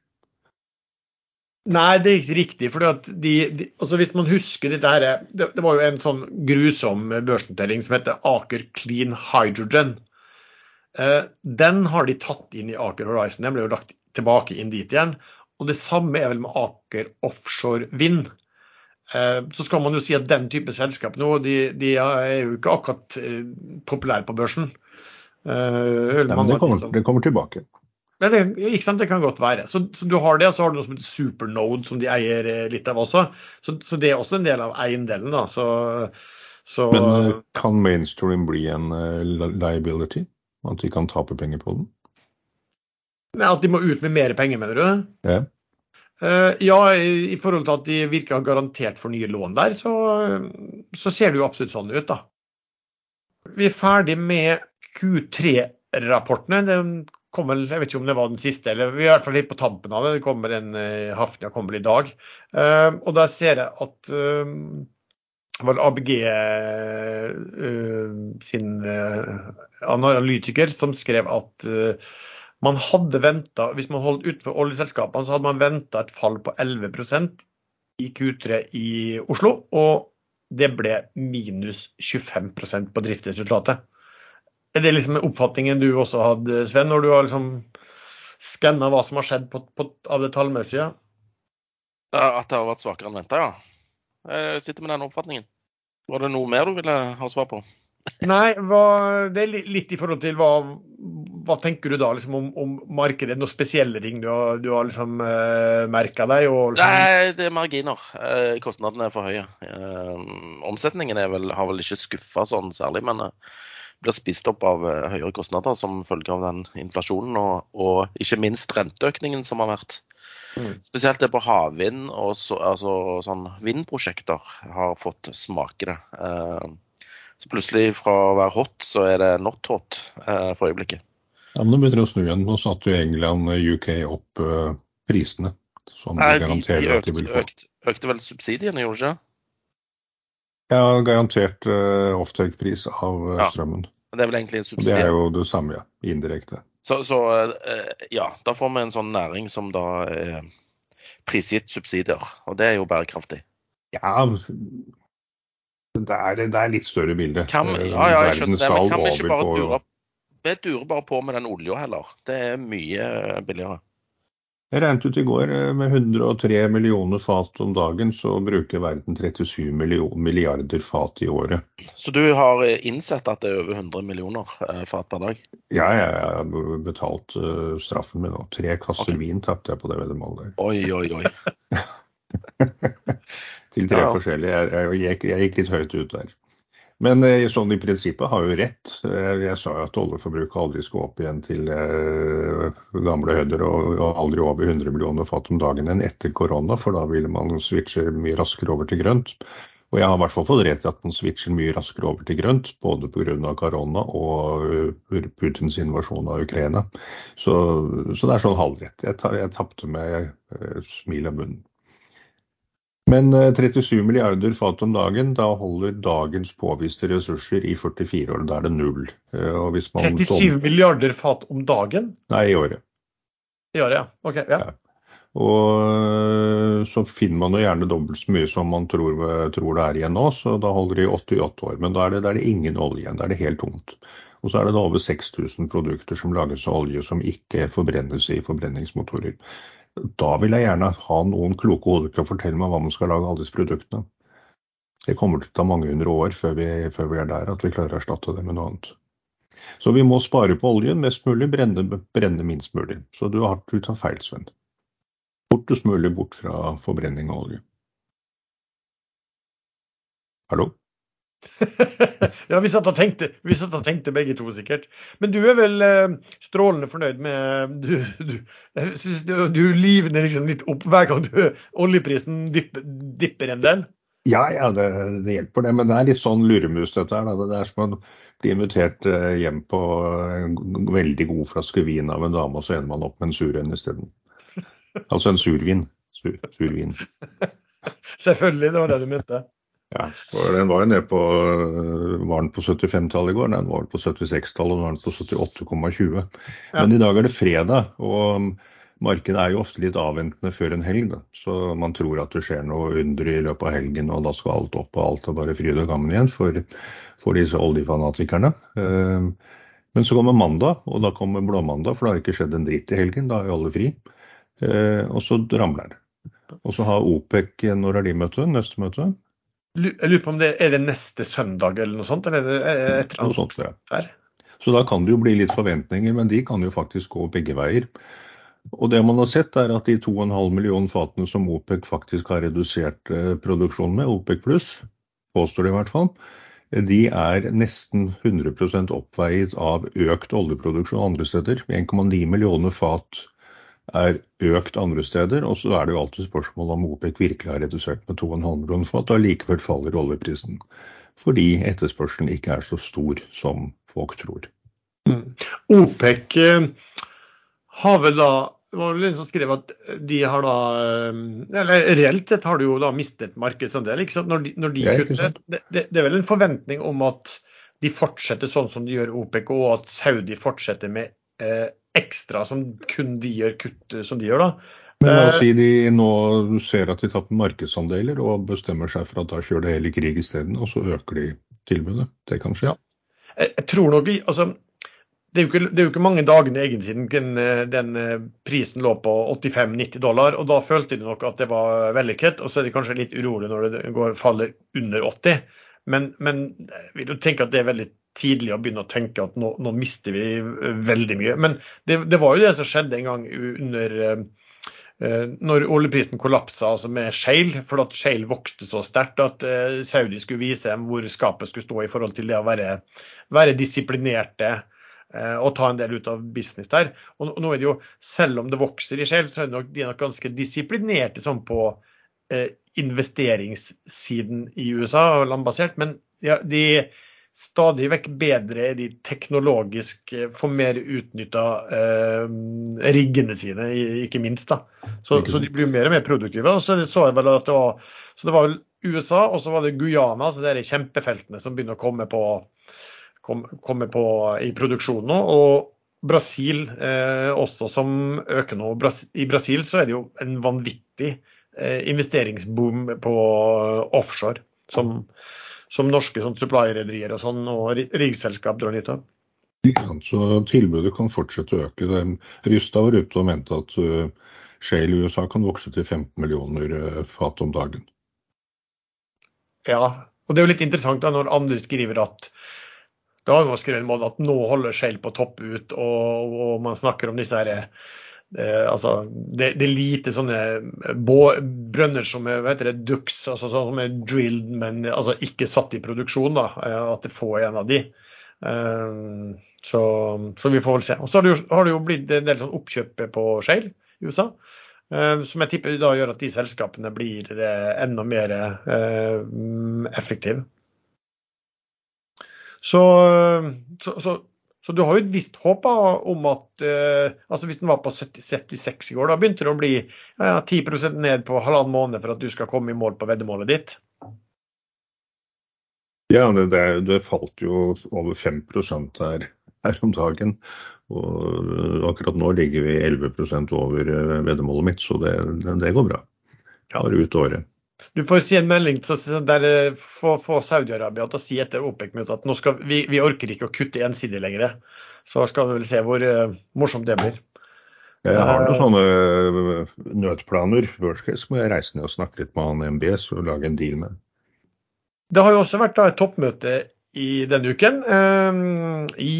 Nei, det er ikke riktig. for de, de, altså Hvis man husker dette her, det, det, var jo en sånn grusom børsnotering som heter Aker Clean Hydrogen. den har de tatt inn i Aker Horizon. Den ble jo lagt tilbake inn dit igjen. Og det samme er vel med Aker Offshore Vind. Eh, så skal man jo si at den type selskap nå, de, de er jo ikke akkurat eh, populære på børsen. Eh, Nei, men det kommer, det kommer tilbake. Ja, det, ikke sant, det kan godt være. Så, så, du har det, og så har du noe som heter Supernode, som de eier litt av også. Så, så det er også en del av eiendelen. da. Så, så, Men kan mainstream bli en liability? At de kan tape penger på den? Nei, At de må ut med mer penger, mener du? Ja. Uh, ja, i forhold til at de virker å ha garantert for nye lån der, så, så, ser det jo absolutt sånn ut, da. Vi er ferdig med Q3-rapportene. Det kom vel, Jeg vet ikke om det var den siste, eller vi er i hvert fall litt på tampen av det. Det kommer en uh, Hafnia kommer vel i dag. Uh, og der ser jeg at uh, var ABG sin analytiker som skrev at man hadde ventet, Hvis man holdt utenfor oljeselskapene, så hadde man venta et fall på 11% i Q3 i Oslo. Og det ble minus 25% på driftsresultatet. Er det liksom oppfatningen du også hadde, Sven, når du har liksom skanna hva som har skjedd på, på, av det tallmessige? At det har vært svakere enn venta, ja. Jeg sitter med den oppfatningen. Var det noe mer du ville ha svar på? Nei, hva, det er litt i forhold til hva, hva tenker du da liksom, om, om, markedet? Noen spesielle ting du har, du har liksom, uh, eh, merka deg? Liksom... Nei, det er marginer. Uh, kostnadene er for høye. Uh, omsetningen vel, har vel ikke skuffa sånn særlig, men uh, blir spist opp av uh, høyere kostnader som følge av den inflasjonen og, og ikke minst renteøkningen som har vært. Mm. Spesielt det på havvind og så, altså, sånn vindprosjekter har fått smake det. Eh, så plutselig fra å være hot, så er det not hot eh, for øyeblikket. Ja, Men nå begynner det å snu igjen. Nå satte jo England UK opp eh, prisene. Som Nei, de garanterer de, de økte, at de vil få. Økte, økte vel subsidiene, gjorde de ikke? Ja, garantert uh, offtake-pris av uh, ja. strømmen. Det er vel egentlig en subsidie. Det er jo det samme, ja. Indirekte. Så, så uh, ja, da får vi en sånn næring som da er prisgitt subsidier. Og det er jo bærekraftig. Ja, det er, det er litt større bilde. Kan, ja, ja, jeg skjønner det, men kan vi ikke bare dure, vi durer bare på med den olja heller? Det er mye billigere. Jeg regnet ut i går eh, med 103 millioner fat om dagen, så bruker verden 37 milliarder fat i året. Så du har eh, innsett at det er over 100 millioner fat per dag? Ja, jeg har betalt straffen min nå. Tre kasser okay. vin tapte jeg på det veddemålet der. Oi, oi, oi. til tre ja. forskjellige. Jeg, jeg, jeg, jeg, gikk litt høyt ut der. Men eh, sånn i prinsippet har jo rett. Jeg, jeg sa jo at oljeforbruket aldri skal opp igjen til eh, gamle høyder og, aldri over 100 millioner fat om dagen enn etter korona, for da vil man switche mye raskere over til grønt. Og jeg har i hvert fall fått rett i at man switcher mye raskere over til grønt, både pga. korona og eh, Putins invasjon av Ukraina. Så, så det er sånn halvrett. Jeg, jeg tapte med eh, smil av munnen. Men 37 eh, milliarder fat om dagen, da holder dagens påviste ressurser i 44 år. Da er det null. 37 milliarder fat om dagen? Nei, i året. I året, ja. Ok. ja. ja. Og eh, så finner man jo gjerne dobbelt så mye som man tror, tror, det er igjen nå, så da holder det i 88 år. Men da er det, da er det ingen olje igjen, da er det helt tomt. Og så er det da over 6000 produkter som lages av olje som ikke forbrennes i forbrenningsmotorer. Da vil jeg gjerne ha noen kloke hoder til å fortelle meg hva man skal lage alle disse produktene. Det kommer til å ta mange hundre år før vi, før vi, er der at vi klarer å erstatte det med noe annet. Så vi må spare på oljen mest mulig, brenne, brenne minst mulig. Så du har du tar feil, Sven. Fortest mulig bort fra forbrenning av olje. Hallo? ja, vi satt, og tenkte, vi satt og tenkte begge to, sikkert. Men du er vel eh, strålende fornøyd med Du, du, du, du livner liksom litt opp hver gang du, oljeprisen dipper, dipper en del? Ja, ja, det, det, hjelper det. Men det er litt sånn luremus, dette her. Det er som å bli invitert eh, hjem på en veldig god flaske vin av en dame, og så ender man opp med en sur en isteden. Altså en survin. Sur, survin. Selvfølgelig, det var det du mente. Ja, for den var jo nede på Var den på 75-tallet i går? Den var på 76-tallet, og nå er den på 78,20. Ja. Men i dag er det fredag, og markedet er jo ofte litt avventende før en helg. Da. Så man tror at det skjer noe under i løpet av helgen, og da skal alt opp og alt er bare fryd og gammen igjen for, for disse oljefanatikerne. Eh, men så kommer mandag, og da kommer blåmandag, for det har ikke skjedd en dritt i helgen. Da er jo alle fri. Og så ramler det. Og så har OPEC Når har de møte? Neste møte? Jeg lurer på om det er det neste søndag eller noe sånt? Eller etter noe sånt, ja. Så da kan det jo bli litt forventninger, men de kan jo faktisk gå begge veier. Og det man har sett er at de 2,5 millioner fatene som OPEC faktisk har redusert eh, produksjonen med, OPEC pluss, påstår de i hvert fall, de er nesten 100% oppveiet av økt oljeproduksjon andre steder. 1,9 millioner fat er økt andre steder. Og så er det jo alltid spørsmål om OPEC virkelig har redusert med 2,5 millioner fat, og likevel faller oljeprisen. Fordi etterspørselen ikke er så stor som folk tror. Mm. OPEC eh, har vel da det var vel en som skrev at de har da eh, Eller reelt sett har de jo da mistet markedsandel. Ikke sant? Når de, når de kutter. Det, det, det, er vel en forventning om at de fortsetter sånn som de gjør OPEC, og at Saudi fortsetter med eh, ekstra som kun de gjør kutt som de gjør, da. Men la oss eh, si de nå ser at de tapper markedsandeler og bestemmer seg for at da kjører de hele krig isteden, og så øker de tilbudet. Det kan skje. Ja. Jeg tror nok, altså, det er, jo ikke, det er jo ikke mange dagene egen siden den, den, eh, prisen lå på 85-90 dollar, og da følte de nok at det var vellykket. Og så er de kanskje litt urolig når det går, faller under 80. Men, men jeg vil jo tenke at det er veldig tidlig å begynne å tenke at nå, nå mister vi eh, veldig mye. Men det, det, var jo det som skjedde en gang under uh, når oljeprisen kollapsa altså med Shale, for at Shale vokste så sterkt at Saudi skulle vise dem hvor skapet skulle stå i forhold til det å være, være disiplinerte og ta en del ut av business der. Og, nå er det jo, Selv om det vokser i Shale, så er det nok, de er nok ganske disiplinerte sånn på investeringssiden i USA, landbasert. Men ja, de stadig vekk bedre er de teknologisk eh, får mer utnytta eh, riggene sine, ikke minst. da. Så, så, de blir mer og mer produktive. og så så jeg vel at det var, så det var vel USA, og så var det Guyana, så det er kjempefeltene som begynner å komme på, kom, komme på i produksjonen nå. og Brasil eh, også som øker nå. I Brasil så er det jo en vanvittig eh, investeringsboom på offshore. som som norske sånn supply-rederier og sånn, og riggselskap drar nytte av. Ja, Så tilbudet kan fortsette å øke. Rysta var ute og mente at uh, shale i USA kan vokse til 15 millioner uh, fat om dagen. Ja, og det er jo litt interessant da når andre skriver at det har jo skrevet en måte at nå holder shale på topp ut, og, og man snakker om disse her Eh, altså, det, det, er lite sånne brønner som er vet dere, ducks, altså som er drilled, men altså ikke satt i produksjon. da, eh, At det får en av de. Eh, så, så, vi får vel se. Og så har det jo, har det jo blitt en del sånn oppkjøp på Shale i USA. Eh, som jeg tipper da gjør at de selskapene blir eh, enda mer eh, effektive. Så, så, så så du har jo et visst håp om at eh, altså Hvis den var på 70, 76 i går, da begynte det å bli ja, 10% ned på halvannen måned for at du skal komme i mål på veddemålet ditt? Ja, det, det falt jo over 5 her, her om dagen. Og akkurat nå ligger vi 11 over eh, veddemålet mitt, så det, det går bra. Ja. Bare ut året. Du får si en melding der få, få Saudi-Arabia til å si etter OPEC-møtet at nå skal, vi, vi, orker ikke å kutte ensidig lenger. Så skal vi vel se hvor uh, morsomt det blir. Jeg har noen sånne eh, nødplaner. Worst må jeg reise ned og snakke litt med han MBS og lage en deal med. Det har jo også vært da, et toppmøte i denne uken. I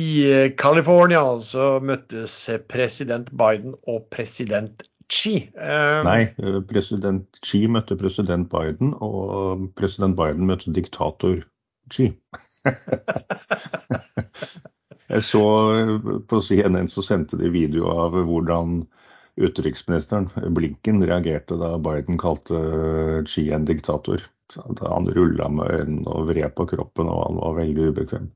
California så møttes president Biden og president Xi. Uh, Nei, eh, president Xi møtte president Biden, og president Biden møtte diktator Xi. Jeg så eh, på CNN så sendte de video av hvordan utenriksministeren, Blinken, reagerte da Biden kalte Xi en diktator. Da han rulla med øynene og vred på kroppen, og han var veldig ubekvem.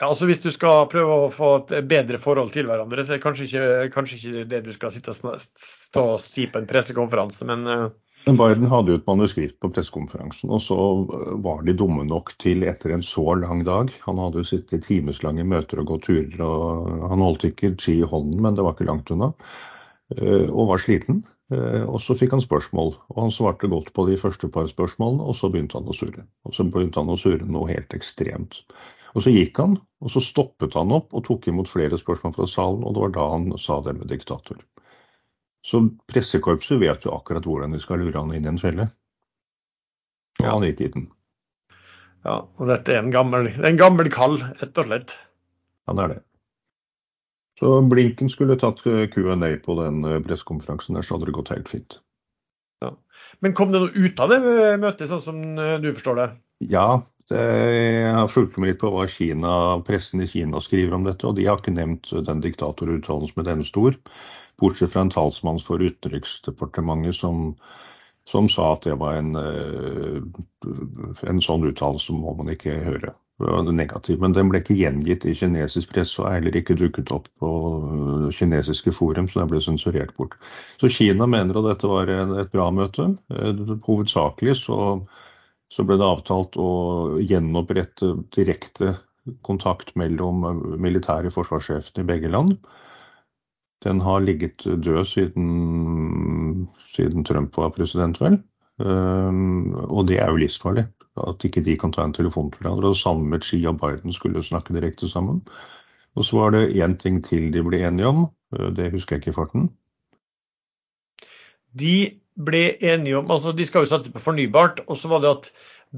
Ja, altså Hvis du skal prøve å få et bedre forhold til hverandre, så er det kanskje ikke, kanskje ikke det du skal sitte og, stå og si på en pressekonferanse, men uh... Men Biden hadde jo et manuskript på pressekonferansen, og så var de dumme nok til etter en så lang dag Han hadde jo sittet i timeslange møter og gått turer, og han holdt ikke ski i hånden, men det var ikke langt unna. Eh, og var sliten. Eh, og så fikk han spørsmål, og han svarte godt på de første par spørsmålene, og så begynte han å surre. Og så begynte han å surre noe helt ekstremt. Og så gikk han, og så stoppet han opp og tok imot flere spørsmål fra salen, og det var da han sa det med diktator. Så pressekorpset vet jo akkurat hvordan de skal lure han inn i en felle. Og han gikk i den. Ja, og dette er en gammel, en gammel kall, rett og slett. Han er det. Så Blinken skulle tatt Q&A på den eh, pressekonferansen der, så hadde det gått helt fint. Ja. Men kom det noe ut av det møtet, sånn som eh, du forstår det? Ja, jeg har fulgt med litt på hva Kina, pressen i Kina skriver om dette, og de har ikke nevnt den diktatoruttalelsen med denne stor. Bortsett fra en talsmann for Utenriksdepartementet som, som, sa at det var en, eh, en sånn uttalelse må man ikke høre. Negativ, Men den ble ikke gjengitt i kinesisk presse og er heller ikke dukket opp på kinesiske forum, så den ble sensurert bort. Så Kina mener at dette var et bra møte. Eh, hovedsakelig så, så ble det avtalt å gjenopprette direkte kontakt mellom militære forsvarssjefene i begge land. Den har ligget død siden, siden Trump var president, vel. Um, og det er jo livsfarlig. At ikke de kan ta en telefon til hverandre. Og sammen med Xi og Biden skulle snakke direkte sammen. Og så var det én ting til de ble enige om. Uh, det husker jeg ikke i farten. De ble enige om Altså, de skal jo satse på fornybart. Og så var det at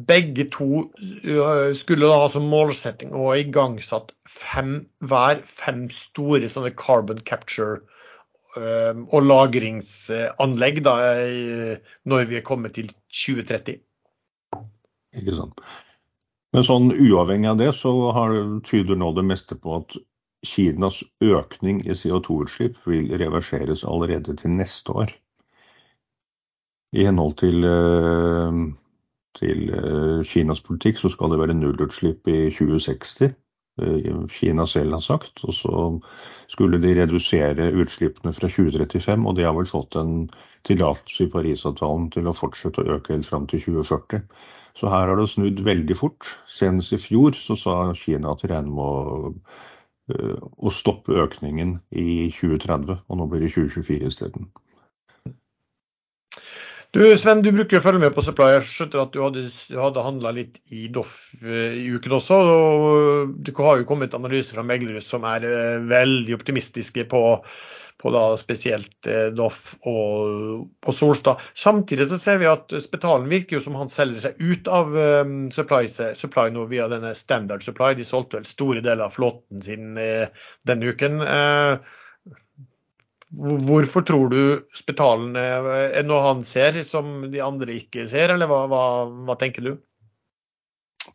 begge to uh, skulle da ha som målsetting å ha igangsatt fem, hver fem store sånne carbon capture uh, og lagringsanlegg da, når vi er kommet til 2030. Ikke sant. Men sånn uavhengig av det, så har, tyder nå det meste på at Kinas økning i CO2-utslipp vil reverseres allerede til neste år. I henhold til uh, til eh, Kinas politikk, så skal det være nullutslipp i 2060. Eh, Kina selv har sagt. Og så skulle de redusere utslippene fra 2035, og de har vel fått en tillatelse i Parisavtalen til å fortsette å øke helt fram til 2040. Så her har det snudd veldig fort. Senest i fjor så sa Kina at de regner med eh, å stoppe økningen i 2030, og nå blir det 2024 isteden. Du Sven, du bruker å følge med på Supply. Jeg skjønte at du hadde, hadde handla litt i Doff eh, i uken også. og Det har jo kommet analyser fra meglere som er eh, veldig optimistiske på, på spesielt eh, Doff og, og, Solstad. Samtidig så ser vi at Spetalen virker jo som han selger seg ut av Supply, supply, nå via denne Standard Supply. De solgte vel store deler av flåten sin denne uken. Hvorfor tror du Spetalen er noe han ser som de andre ikke ser, eller hva, hva, hva tenker du?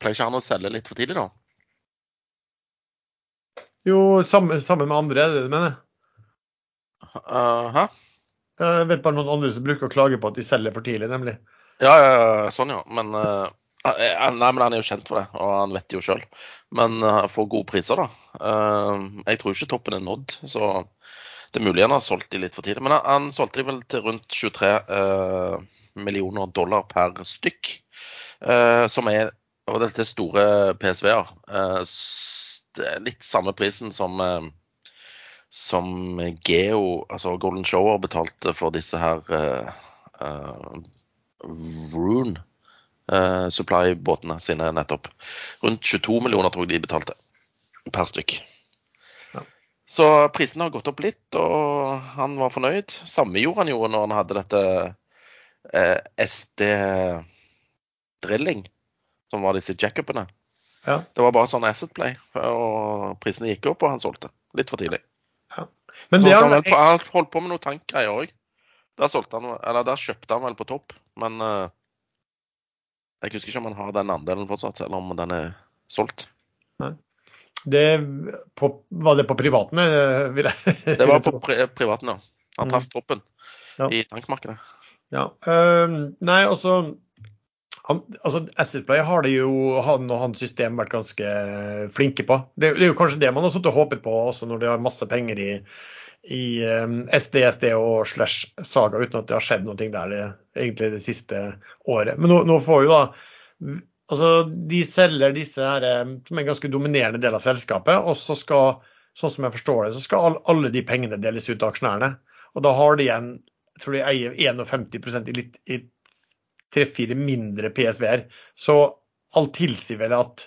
Pleier ikke han å selge litt for tidlig, da? Jo, sammen, med andre, er det det du mener? Uh, hæ? Jeg vet bare noen andre som bruker å klage på at de selger for tidlig, nemlig. Ja, ja sånn ja. Men, uh, nei, men han er jo kjent for det, og han vet det jo sjøl. Men uh, får gode priser, da. Uh, jeg tror ikke toppen er nådd, så det er mulig han har solgt de litt for tidlig, men han, han solgte de vel til rundt 23 eh, millioner dollar per stykk. Eh, som er Og dette er store PSV-er. Eh, det er litt samme prisen som eh, som Geo, altså Golden Shower, betalte for disse her uh, Rune uh, Supply-båtene sine nettopp. Rundt 22 millioner tror jeg de betalte per stykk. Så prisene har gått opp litt, og han var fornøyd. Samme gjorde han jo når han hadde dette eh, SD-drilling, som var disse jackupene. Ja. Det var bare sånn Asset Play, og prisene gikk opp, og han solgte. Litt for tidlig. Ja. Men det han, han, han holdt på med noe tankgreier òg. Der, der, kjøpte han vel på topp, men eh, jeg husker ikke om han har den andelen fortsatt, eller om den er solgt. Nei. Det, på, var det på privaten? Eh, det var på pri privaten, ja. Han traff mm. toppen ja. i tankmarkedet. Ja. Uh, nei, også han, altså Assetplay har det jo han og hans system vært ganske flinke på. Det, det er jo kanskje det man har håpet på også når de har masse penger i, i um, SD, SD og slash Saga uten at det har skjedd noe der det, egentlig det siste året. Men nå, nå får jo da altså De selger disse her, som er en ganske dominerende del av selskapet, og så skal, sånn som jeg forstår det, så skal alle de pengene deles ut til aksjonærene. Og da har de igjen jeg tror de eier 51% i, litt, i tre-fire mindre PSV-er. Så alt tilsier vel at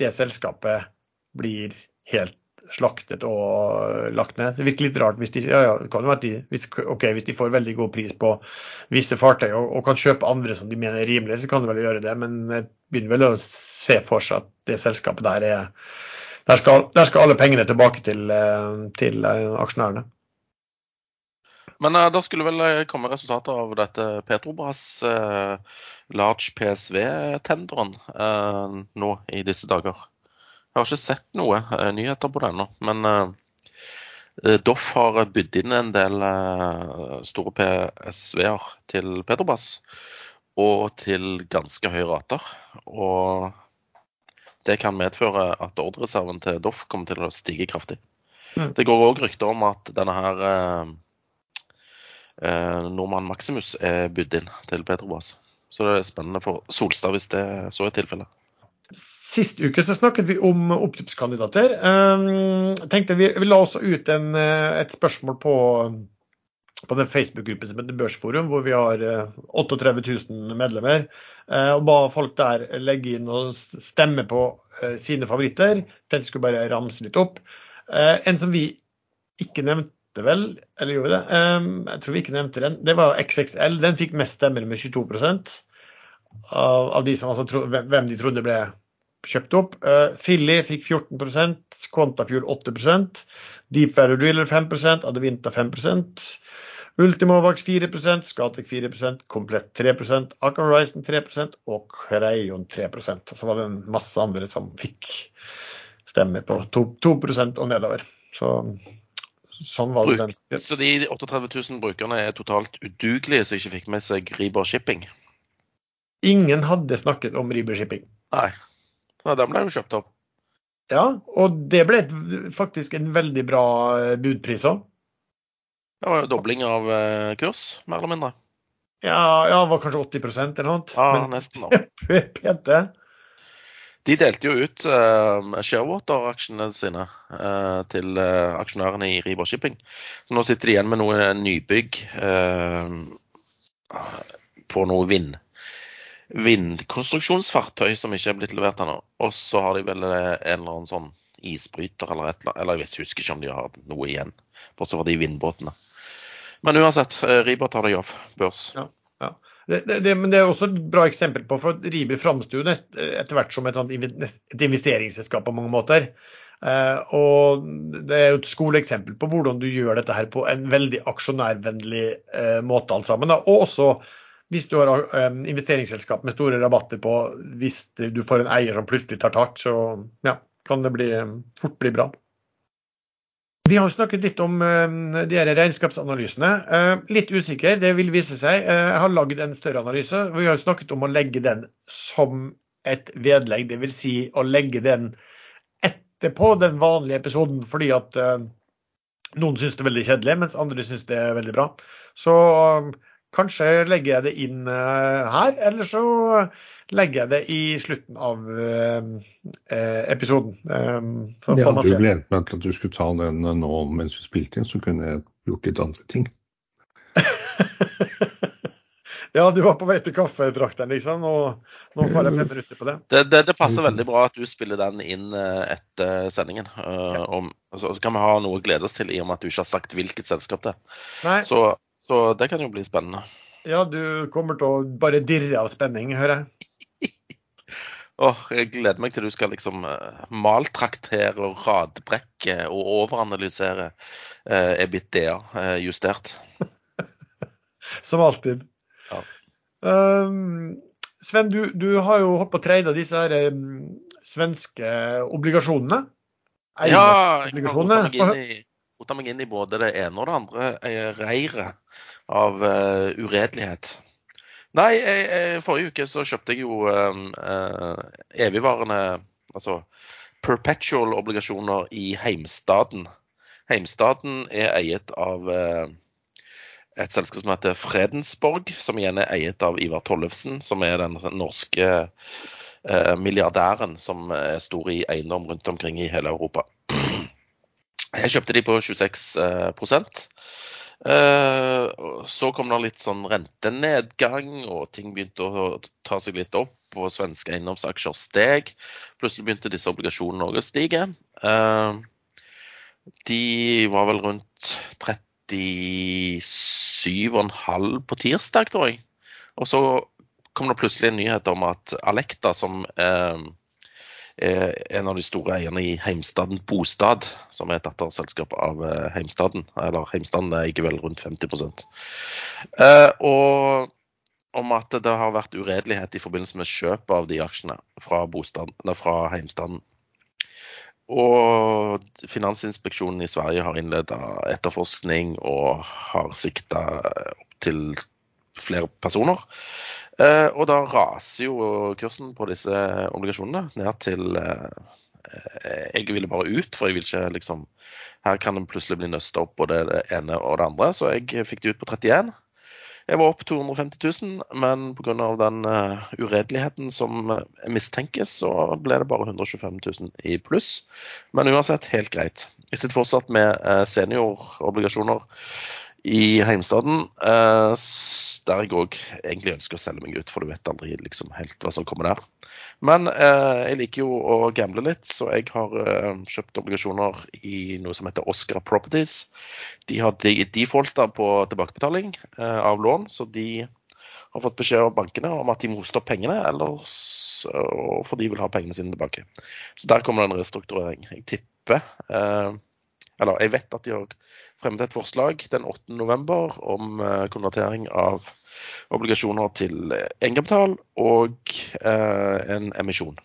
det selskapet blir helt slaktet og lagt ned. Det virker litt rart hvis de, ja, ja, de, hvis, okay, hvis de får veldig god pris på visse fartøy og, og, kan kjøpe andre som de mener er rimelige, så kan de vel gjøre det. Men jeg begynner vel å se for seg at det selskapet der er Der skal, der skal alle pengene tilbake til, til eh, aksjonærene. Men uh, da skulle vel eh, komme resultatet av dette Petrobras uh, large PSV-tenderen uh, nå i disse dager. Jeg har ikke sett noe nyheter på det ennå, men Doff har bydd inn en del store PSV-er til Petrobas. Og til ganske høye rater. Og det kan medføre at ordrereserven til Doff kommer til å stige kraftig. Mm. Det går òg rykter om at denne her eh, Nordmann Maximus er bydd inn til Petrobas. Så det er spennende for Solstad hvis det så er tilfellet. Sist uke så snakket vi om opptippskandidater. Um, tenkte vi, vi la også ut en, eh, et spørsmål på, på den Facebook-gruppen som heter Børsforum, hvor vi har 38 eh, 000 medlemmer. Uh, og ba folk der legge inn og stemme på sine favoritter. Tenkte skulle bare ramse litt opp. En som vi ikke nevnte vel, eller gjorde det, um, jeg tror vi ikke nevnte den, det var XXL. Den fikk mest stemmer med 22 av, av de som, altså, hvem de trodde ble kjøpt opp. Uh, Filly fikk 14% Quantafuel 8% Deep Value Driller 5% Adevinta 5% Ultimovax 4% Scatec 4% Komplett 3 Aker Horizon 3% og Crayon 3% Så var det en masse andre som fikk stemme på 2, 2 og nedover. Så Sånn var det den. Så de 38 000 brukerne er totalt udugelige som ikke fikk med seg Riber Shipping? Ingen hadde snakket om Riber Shipping. Nei. Ja, den ble jo kjøpt opp. Ja, og det ble faktisk en veldig bra eh, budpris òg. Det var jo dobling av eh, kurs, mer eller mindre. Ja, ja det var kanskje 80% eller noe. Ja, Men, nesten. da. Pente. De delte jo ut uh, Sharewater-aksjene sine uh, til uh, aksjonærene i Riber Shipping. Så nå sitter de igjen med noe nybygg på noe vind vindkonstruksjonsfartøy som ikke er blitt levert ennå. Og så har de vel en eller annen sånn isbryter eller et eller annet. Eller jeg husker ikke om de har noe igjen, bortsett fra de vindbåtene. Men uansett, Riber tar deg av børs. Ja, ja. Det, det, men det er også et bra eksempel på for Riber framstår et, etter hvert som et, et investeringsselskap på mange måter. Uh, og Det er jo et skoleeksempel på hvordan du gjør dette her på en veldig aksjonærvennlig uh, måte. alt sammen. Da. Og også hvis du har uh, investeringsselskap med store rabatter på hvis du får en eier som plutselig tar tak, så ja, kan det bli, fort bli bra. Vi har snakket litt om uh, de her regnskapsanalysene. Litt usikker, det vil vise seg. Jeg har lagd en større analyse. Vi har snakket om å legge den som et vedlegg, dvs. Si å legge den etterpå den vanlige episoden, fordi at noen syns det er veldig kjedelig, mens andre syns det er veldig bra. Så kanskje legger jeg det inn her, eller så legger jeg det i slutten av eh, episoden. For, jeg hadde jo gledet meg til at du skulle ta den nå mens vi spilte inn, så kunne jeg gjort litt andre ting. ja, du var på vei til kaffetrakteren, liksom, og nå får jeg fem minutter på det. Det, det. det, passer veldig bra at du spiller den inn etter sendingen. Ja. Om, så kan vi ha noe å glede oss til i og med at du ikke har sagt hvilket selskap det er. Så, så det kan jo bli spennende. Ja, du kommer til å bare dirre av spenning, hører jeg. Oh, jeg gleder meg til du skal liksom uh, maltraktere og radbrekke og overanalysere eh, EBITDA eh, justert. Som alltid. Ja. Um, Sven, du, du, har jo å trade disse her, um, svenske obligasjonene. Ja, jeg har rota meg, inn i både det ene og det andre reiret av uh, uredelighet. Nei, jeg, jeg, forrige uke så kjøpte jeg jo uh, evigvarende Altså perpetual obligasjoner i heimstaden Heimstaden er eiet av uh, et selskap som heter Fredensborg, som igjen er eiet av Ivar Tollefsen, som er den norske eh, milliardæren som er stor i eiendom rundt omkring i hele Europa. Jeg kjøpte de på 26 eh, Så kom det litt sånn rentenedgang, og ting begynte å ta seg litt opp. Og svenske eiendomsaksjer steg. Plutselig begynte disse obligasjonene òg å stige. Eh, de var vel rundt 37,5 på tirsdag, tror jeg. Og så kom det plutselig en nyhet om at Alekta, som eh, en av de store eierne i Heimstaden Bostad, som er et datterselskap av eh, Heimstaden, eller Heimstaden eier vel rundt 50 eh, Og om at det har vært uredelighet i forbindelse med kjøp av de aksjene fra, bostaden, fra Heimstaden. Og Finansinspeksjonen i Sverige har innleda etterforskning og har sikta opptil flere personer. Eh, og da raser jo kursen på disse obligasjonene ned til eh, Jeg ville bare ut, for jeg vil ikke liksom Her kan den plutselig bli nøsta opp både det ene og det andre, så jeg fikk det ut på 31. Jeg var opp 250 000, men pga. den uh, uredeligheten som mistenkes, så ble det bare 125 000 i pluss. Men uansett helt greit. Jeg sitter fortsatt med uh, seniorobligasjoner i heimstaden, uh, der jeg òg egentlig ønsker å selge meg ut, for du vet aldri liksom helt hva som kommer der. Men eh, jeg liker jo å gamble litt, så jeg har eh, kjøpt obligasjoner i noe som heter Oscar Properties. De har defaulta på tilbakebetaling av lån, så de har fått beskjed av bankene om at de må hoste opp pengene, ellers for de vil ha pengene sine tilbake. Så der kommer det en restrukturering. Jeg tipper Eller jeg vet at de har fremmet et forslag den 8.11 om eh, konvertering av obligasjoner til egenkapital og eh, en emisjon.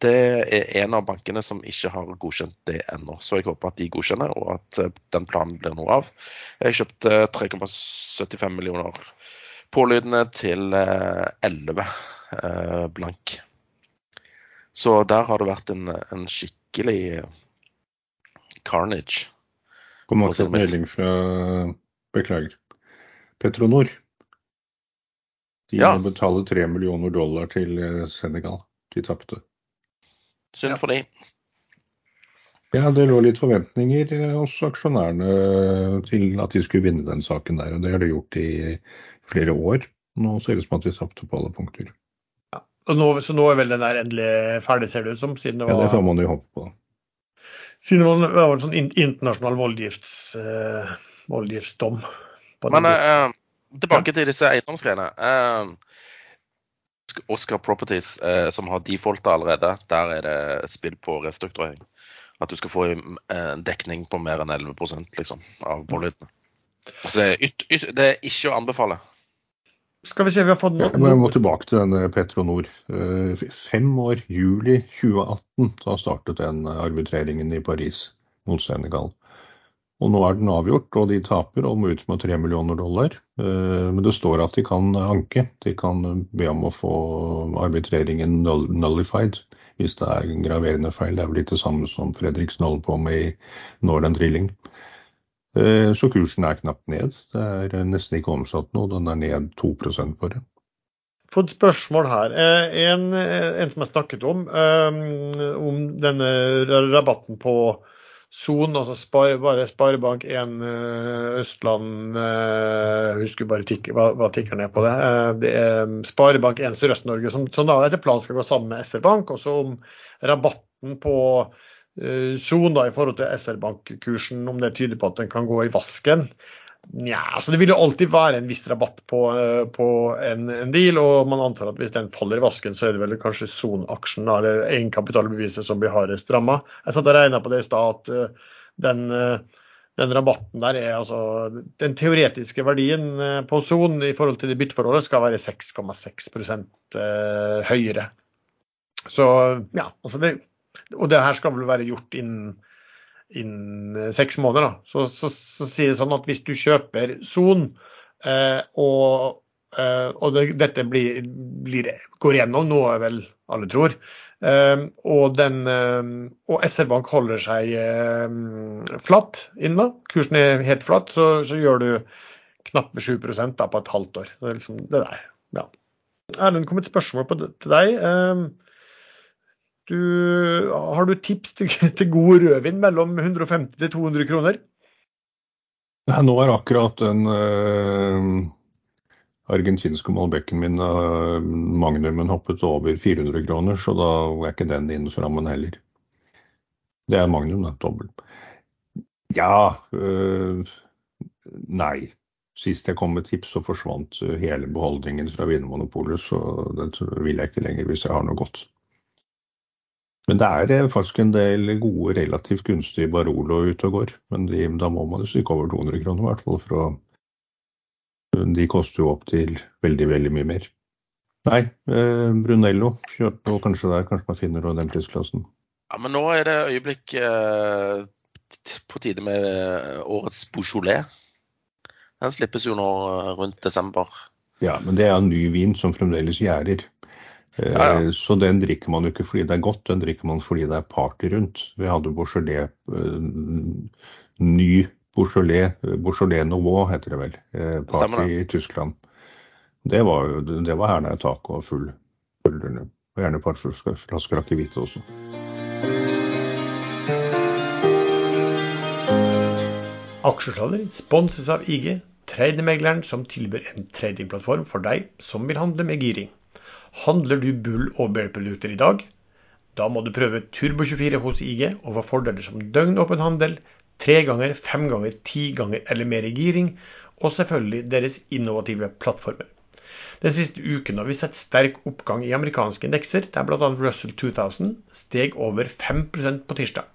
Det er en av bankene som ikke har godkjent det ennå, så jeg håper at de godkjenner og at eh, den planen blir noe av. Jeg kjøpte 3,75 millioner pålydende til 11 blank. Så der har det vært en, en skikkelig carnage. Kom akkurat melding fra Beklager. Petronor. De ja. må betale tre millioner dollar til eh, Senegal. De tapte. Synd for de. Ja, det lå litt forventninger eh, hos aksjonærene eh, til at de skulle vinne den saken der. Og det har de gjort i flere år. Nå ser det ut som at de tapte på alle punkter. Ja. Nå, så nå er vel den der endelig ferdig, ser det ut som? Siden det var... Ja, det får man jo håpe på. Det var en sånn internasjonal voldgifts, uh, voldgiftsdom. Men uh, tilbake til disse eiendomsgreiene. Uh, Oscar Properties, som har defaulta allerede, der er det spill på restrukturering. At du skal få en dekning på mer enn 11% liksom, av boligene. Altså, det er ikke å anbefale. Skal vi se, vi har fått noe ja, Jeg må tilbake til denne Petronor. Eh, fem år, juli 2018, da startet den arbitreringen i Paris mot Senegal. Og nå er den avgjort, og de taper og må ut med tre millioner dollar. Eh, men det står at de kan anke. De kan be om å få arbitreringen nullified hvis det er graverende feil. Det er vel litt det samme som Fredriksen holder på med i Northern Drilling. Eh, så kursen er knapt ned. Det er nesten ikke omsatt nå. Den er ned 2% bare. Fått spørsmål her. Eh, en, eh, en som jeg snakket om, om denne rabatten på Son, altså spar, bare Sparebank1 Østland Jeg husker bare tikk, hva, hva tikker ned på det. Det er Sparebank1 Sørøst-Norge som, som da etter planen skal gå sammen med SR Bank. Også om rabatten på Son i forhold til SR-Bank-kursen, om det tyder på at den kan gå i vasken. Nja, altså det vil jo alltid være en viss rabatt på, eh, på en, en, deal, og man antar at hvis den faller i vasken, så er det vel kanskje Son-aksjen eller egenkapitalbeviset som blir hardest ramma. Jeg satt og regna på det i stad at uh, den, den, rabatten der er altså Den teoretiske verdien på Son i forhold til det bytteforholdet skal være 6,6 uh, høyere. Så ja, altså det og det her skal vel være gjort innen, innen eh, seks måneder. Da. Så, så, så, sier det sånn at hvis du kjøper Son, eh, og, eh, og det, dette blir, blir, går gjennom, noe vel alle tror, eh, og, den, um, og SR-Bank holder seg um, flatt da, kursen er helt flatt, så, så gjør du knappe 7 da, på et halvt år. Det er liksom det der. Ja. Erlend, kom et spørsmål på til deg. Du, har du tips til, til god rødvin mellom 150 til 200 kroner? Nei, Nå er akkurat den øh, argentinske Malbecken min, øh, magnumen, hoppet over 400 kroner, så da er ikke den innenfor rammen heller. Det er magnum, da. Dobbel. Ja øh, Nei. Sist jeg kom med tips, så forsvant hele beholdningen fra Vinmonopolet, så det vil jeg ikke lenger hvis jeg har noe godt. Men det er eh, faktisk en del gode, relativt gunstige Barolo ute og går. Men de, da må man jo stikke over 200 kroner i hvert fall. for å De koster jo opp til veldig, veldig mye mer. Nei, eh, Brunello. Kjøp noe kanskje der. Kanskje man finner noe i den prisklassen. Ja, Men nå er det øyeblikk eh, på tide med eh, årets Beaujolais. Den slippes jo nå rundt desember. Ja, men det er en ny vin som fremdeles gjærer. Ja, ja. Eh, så den drikker man jo ikke fordi det er godt, den drikker man fordi det er party rundt. Vi hadde Beaujolais, eh, ny Beaujolais, eh, Beaujolais Nouveau heter det vel, party i Tyskland. Det var jo det var hæla i taket og full, full Og gjerne et par flasker akevitt også. Aksjesladder sponses av IG, trademegleren som tilbyr en tradingplattform for deg som vil handle med giring. Handler du bull- og bear-produkter i dag? Da må du prøve Turbo24 hos IG og få fordeler som døgnåpen handel, tre ganger, fem ganger, ti ganger eller mer i giring, og selvfølgelig deres innovative plattformer. Den siste uken har vi sett sterk oppgang i amerikanske indekser, der bl.a. Russell 2000 steg over 5% på tirsdag.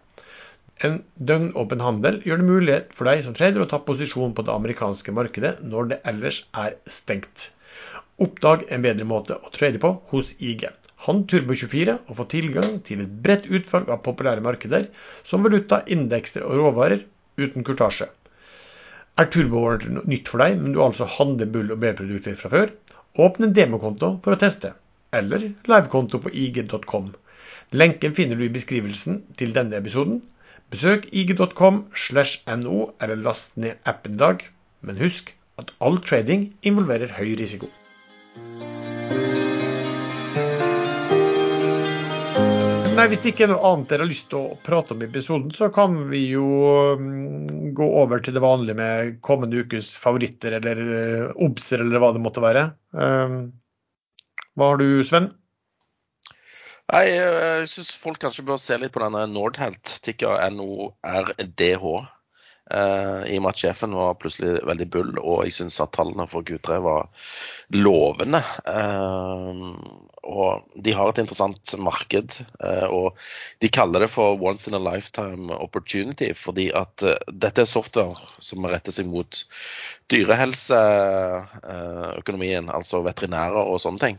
En døgnåpen handel gjør det mulighet for deg som trader å ta posisjon på det amerikanske markedet når det ellers er stengt. Oppdag en bedre måte å trade på hos IG. Han Turbo24 og få tilgang til et bredt utvalg av populære markeder som valuta, indekser og råvarer uten kurtasje. Er turbowarrant nytt for deg, men du altså handler bull- og B-produkter fra før? Åpne en demokonto for å teste, eller livekonto på ig.com. Lenken finner du i beskrivelsen til denne episoden. Besøk ig.com slash no, eller last ned appen i dag. Men husk at all trading involverer høy risiko. Nei, Hvis det ikke er noe annet dere har lyst til å prate om i episoden, så kan vi jo um, gå over til det vanlige med kommende ukes favoritter eller uh, obser eller hva det måtte være. Um, hva har du, Sven? Nei, Jeg syns folk kanskje bør se litt på denne Nordhelt, tikker NORDH. Uh, I og med at sjefen var plutselig veldig bull, og jeg syns at tallene for Q3 var lovende. Uh, og de har et interessant marked. Uh, og de kaller det for once in a lifetime opportunity, fordi at dette er software som retter seg mot dyrehelseøkonomien, altså veterinærer og sånne ting.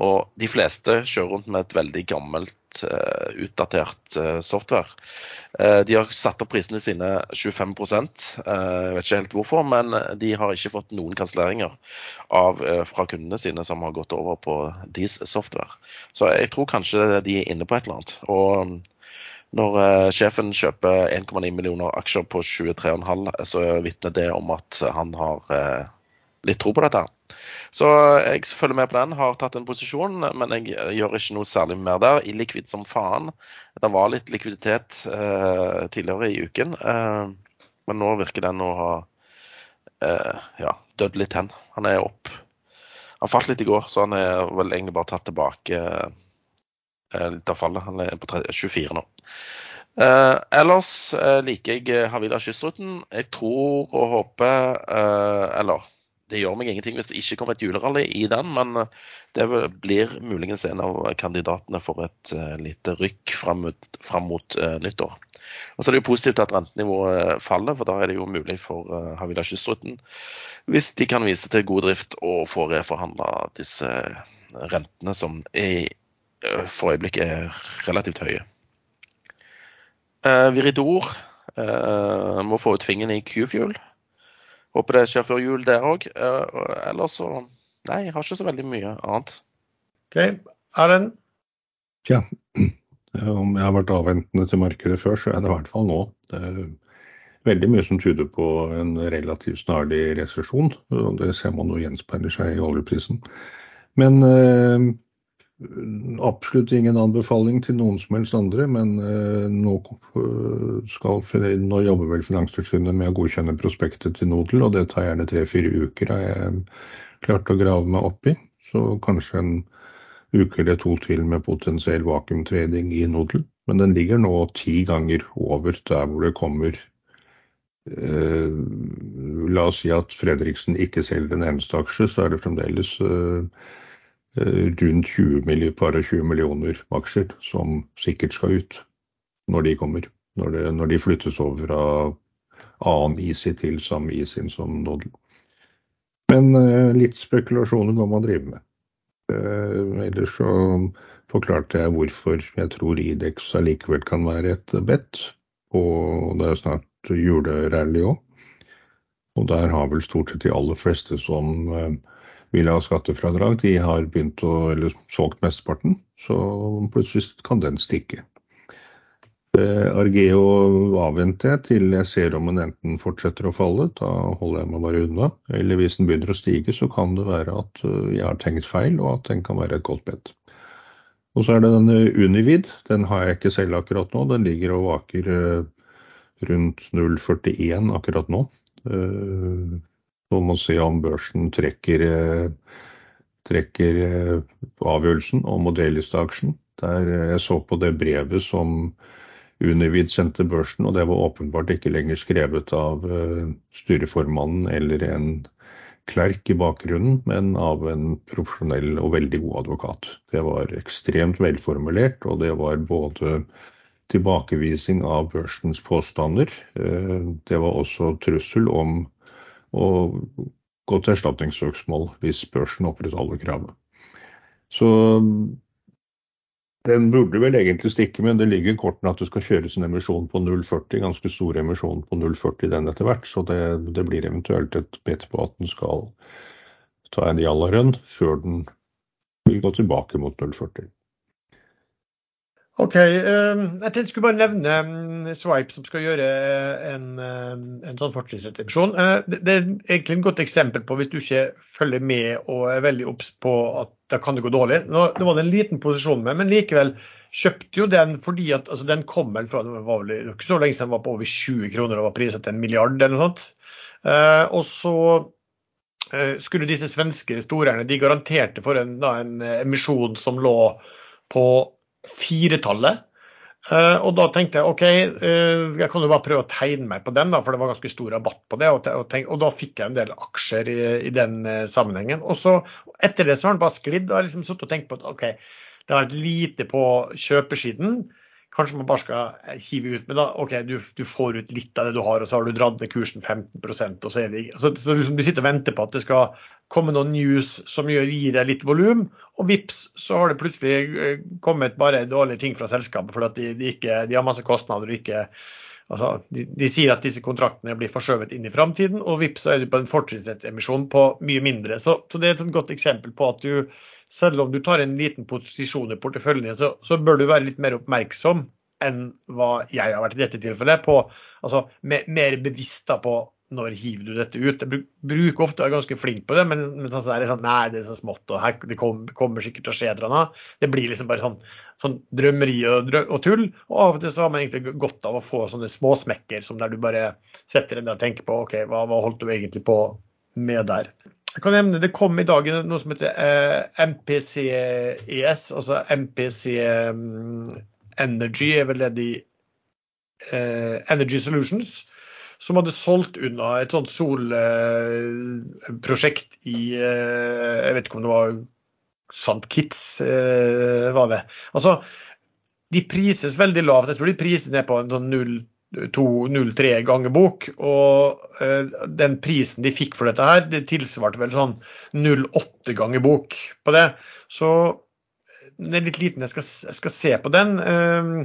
Og de fleste kjører rundt med et veldig gammelt, utdatert software. De har satt opp prisene sine 25 Jeg vet ikke helt hvorfor, men de har ikke fått noen kanselleringer fra kundene sine som har gått over på deres software. Så jeg tror kanskje de er inne på et eller annet. Og når uh, sjefen kjøper 1,9 millioner aksjer på 23,5, så vitner det om at han har litt tro på dette. Så jeg følger med på den, har tatt en posisjon, men jeg gjør ikke noe særlig mer der. Illikvid som faen. Det var litt likviditet eh, tidligere i uken, men nå virker den å ha ja, dødd litt hen. Han er opp. Han falt litt i går, så han er vel egentlig bare tatt tilbake Eh, litt av fallet. Han er på 24 nå. Eh, ellers eh, liker jeg Havila Kystruten. Jeg tror og håper eh, Eller det gjør meg ingenting hvis det ikke kommer et julerally i den, men eh, det blir muligens en av kandidatene for et lite rykk fram mot, fram mot nyttår. Og så er det jo positivt at rentenivået faller, for da er det jo mulig for uh, Havila Kystruten, hvis de kan vise til god drift og få reforhandla disse rentene som er Eh, for øyeblikket er relativt høye. Viridor må få ut fingeren i Q-fuel. Håper det skjer før jul der òg. Ellers så Nei, jeg har ikke så veldig mye annet. OK. Erlend? Ja, om jeg har vært avventende til markedet før, så er det i hvert fall nå. Det er veldig mye som tyder på en relativt snarlig resesjon. og Det ser man jo gjenspeiler seg i oljeprisen. Men eh, absolutt ingen anbefaling til noen som helst andre. Men eh, nå, skal, nå, jobber vel Finanstilsynet med å godkjenne prospektet til Nodel, og det tar gjerne tre-fire uker, har jeg klart å grave meg opp i. Så kanskje en uke eller to til med potensiell vakuumtrading i Nodel. Men den ligger nå ti ganger over der hvor det kommer eh, La oss si at Fredriksen ikke selger en eneste aksje, så er det fremdeles eh, Eh, rundt 20 millioner, par og 20 millioner aksjer som sikkert skal ut når de kommer. Når, det, når de flyttes over fra annen ISI til samme ISIN som Nodel. Men eh, litt spekulasjoner må man drive med. Eh, ellers så forklarte jeg hvorfor jeg tror Idex allikevel kan være et bet. Og det er snart julerally òg. Og der har vel stort sett de aller fleste som vil ha skattefradrag, de har begynt å, eller solgt mesteparten. Så plutselig kan den stikke. Argeo avventer jeg til jeg ser om den enten fortsetter å falle, da holder jeg meg bare unna. Eller hvis den begynner å stige, så kan det være at øh, jeg har tenkt feil, og at den kan være et godt bet. Og så er det denne Univid. Den har jeg ikke selv akkurat nå. Den ligger og vaker øh, rundt 0,41 akkurat nå. Så må se om børsen trekker, eh, trekker eh, avgjørelsen om å deliste aksjen. Der eh, jeg så på det brevet som Univid sendte børsen, og det var åpenbart ikke lenger skrevet av styreformannen eller en klerk i bakgrunnen, men av en profesjonell og veldig god advokat. Det var ekstremt velformulert, og det var både tilbakevisning av børsens påstander. Det var også trussel om å gå til erstatningssøksmål hvis børsen opprettholder kravet. Så den burde vel egentlig stikke, men det ligger i kortene at det skal kjøres en emisjon på 0,40, ganske stor emisjon på 0,40 den etter hvert. Så det, det, blir eventuelt et bet på at den skal ta en jallarønn før den vil gå tilbake mot 0,40. OK. Ehm, jeg tenkte jeg skulle bare nevne mm, Swipe, som skal gjøre en, ehm, en sånn fortrinnsrettemisjon. Eh, det er egentlig et godt eksempel på hvis du ikke følger med og er veldig obs på at da kan det gå dårlig. Nå, det var det en liten posisjon med, men likevel kjøpte jo den fordi at altså, den kom vel fra det var vel ikke så lenge siden den var på over 20 kroner og var priset til en milliard eller noe sånt. Eh, og så eh, skulle disse svenske storeierne de garanterte for en, da, en emisjon som lå på firetallet. Uh, og da tenkte jeg OK, uh, jeg kan jo bare prøve å tegne meg på den, da, for det var ganske stor rabatt på det. Og, tenk, og da fikk jeg en del aksjer i, i den uh, sammenhengen. Og så etter det så har den bare sklidd. Og jeg liksom sittet og tenkt på at OK, det har vært lite på kjøpersiden. Kanskje man bare skal hive ut. Men da, OK, du, du, får ut litt av det du har, og så har du dratt ned kursen 15% og så er det altså, så liksom, Du sitter og venter på at det skal komme noen news som gir deg litt volum, og vips, så har det plutselig eh, kommet bare dårlige ting fra selskapet fordi de, de, ikke, de har masse kostnader og ikke Altså, de, de, sier at disse kontraktene blir forskjøvet inn i framtiden, og vips, så er du på en fortrinnsrettsemisjon på mye mindre. Så, så, det er et godt eksempel på at du selv om du tar en liten posisjon i porteføljen så, så, bør du være litt mer oppmerksom enn hva jeg har vært i dette tilfellet. På, altså, mer, mer bevisst da, på når hiver du dette ut. Jeg bruker ofte å være ganske flink på det, men, men sånn, så er det sånn Nei, det er så smått, og her, det kommer, kommer sikkert til å skje et eller annet. Det blir liksom bare sånn, sånn drømmeri og, og, tull. Og av og til så har man egentlig godt av å få sånne småsmekker som der du bare setter deg ned og tenker på OK, hva, hva holdt du egentlig på med der? Jeg kan nevne Det kom i dag noe som heter eh, MPCES, altså MPC um, Energy, er vel det de eh, Energy Solutions, som hadde solgt unna et sånt solprosjekt eh, i eh, Jeg vet ikke om det var St. Kitts, eh, var det. Altså, de prises veldig lavt. Jeg tror de priser ned på en sånn 0 2,03 ganger bok. Og uh, den prisen de fikk for dette her, det tilsvarte vel sånn 0,8 ganger bok på det. Så den er litt liten, jeg skal, jeg skal se på den. Uh,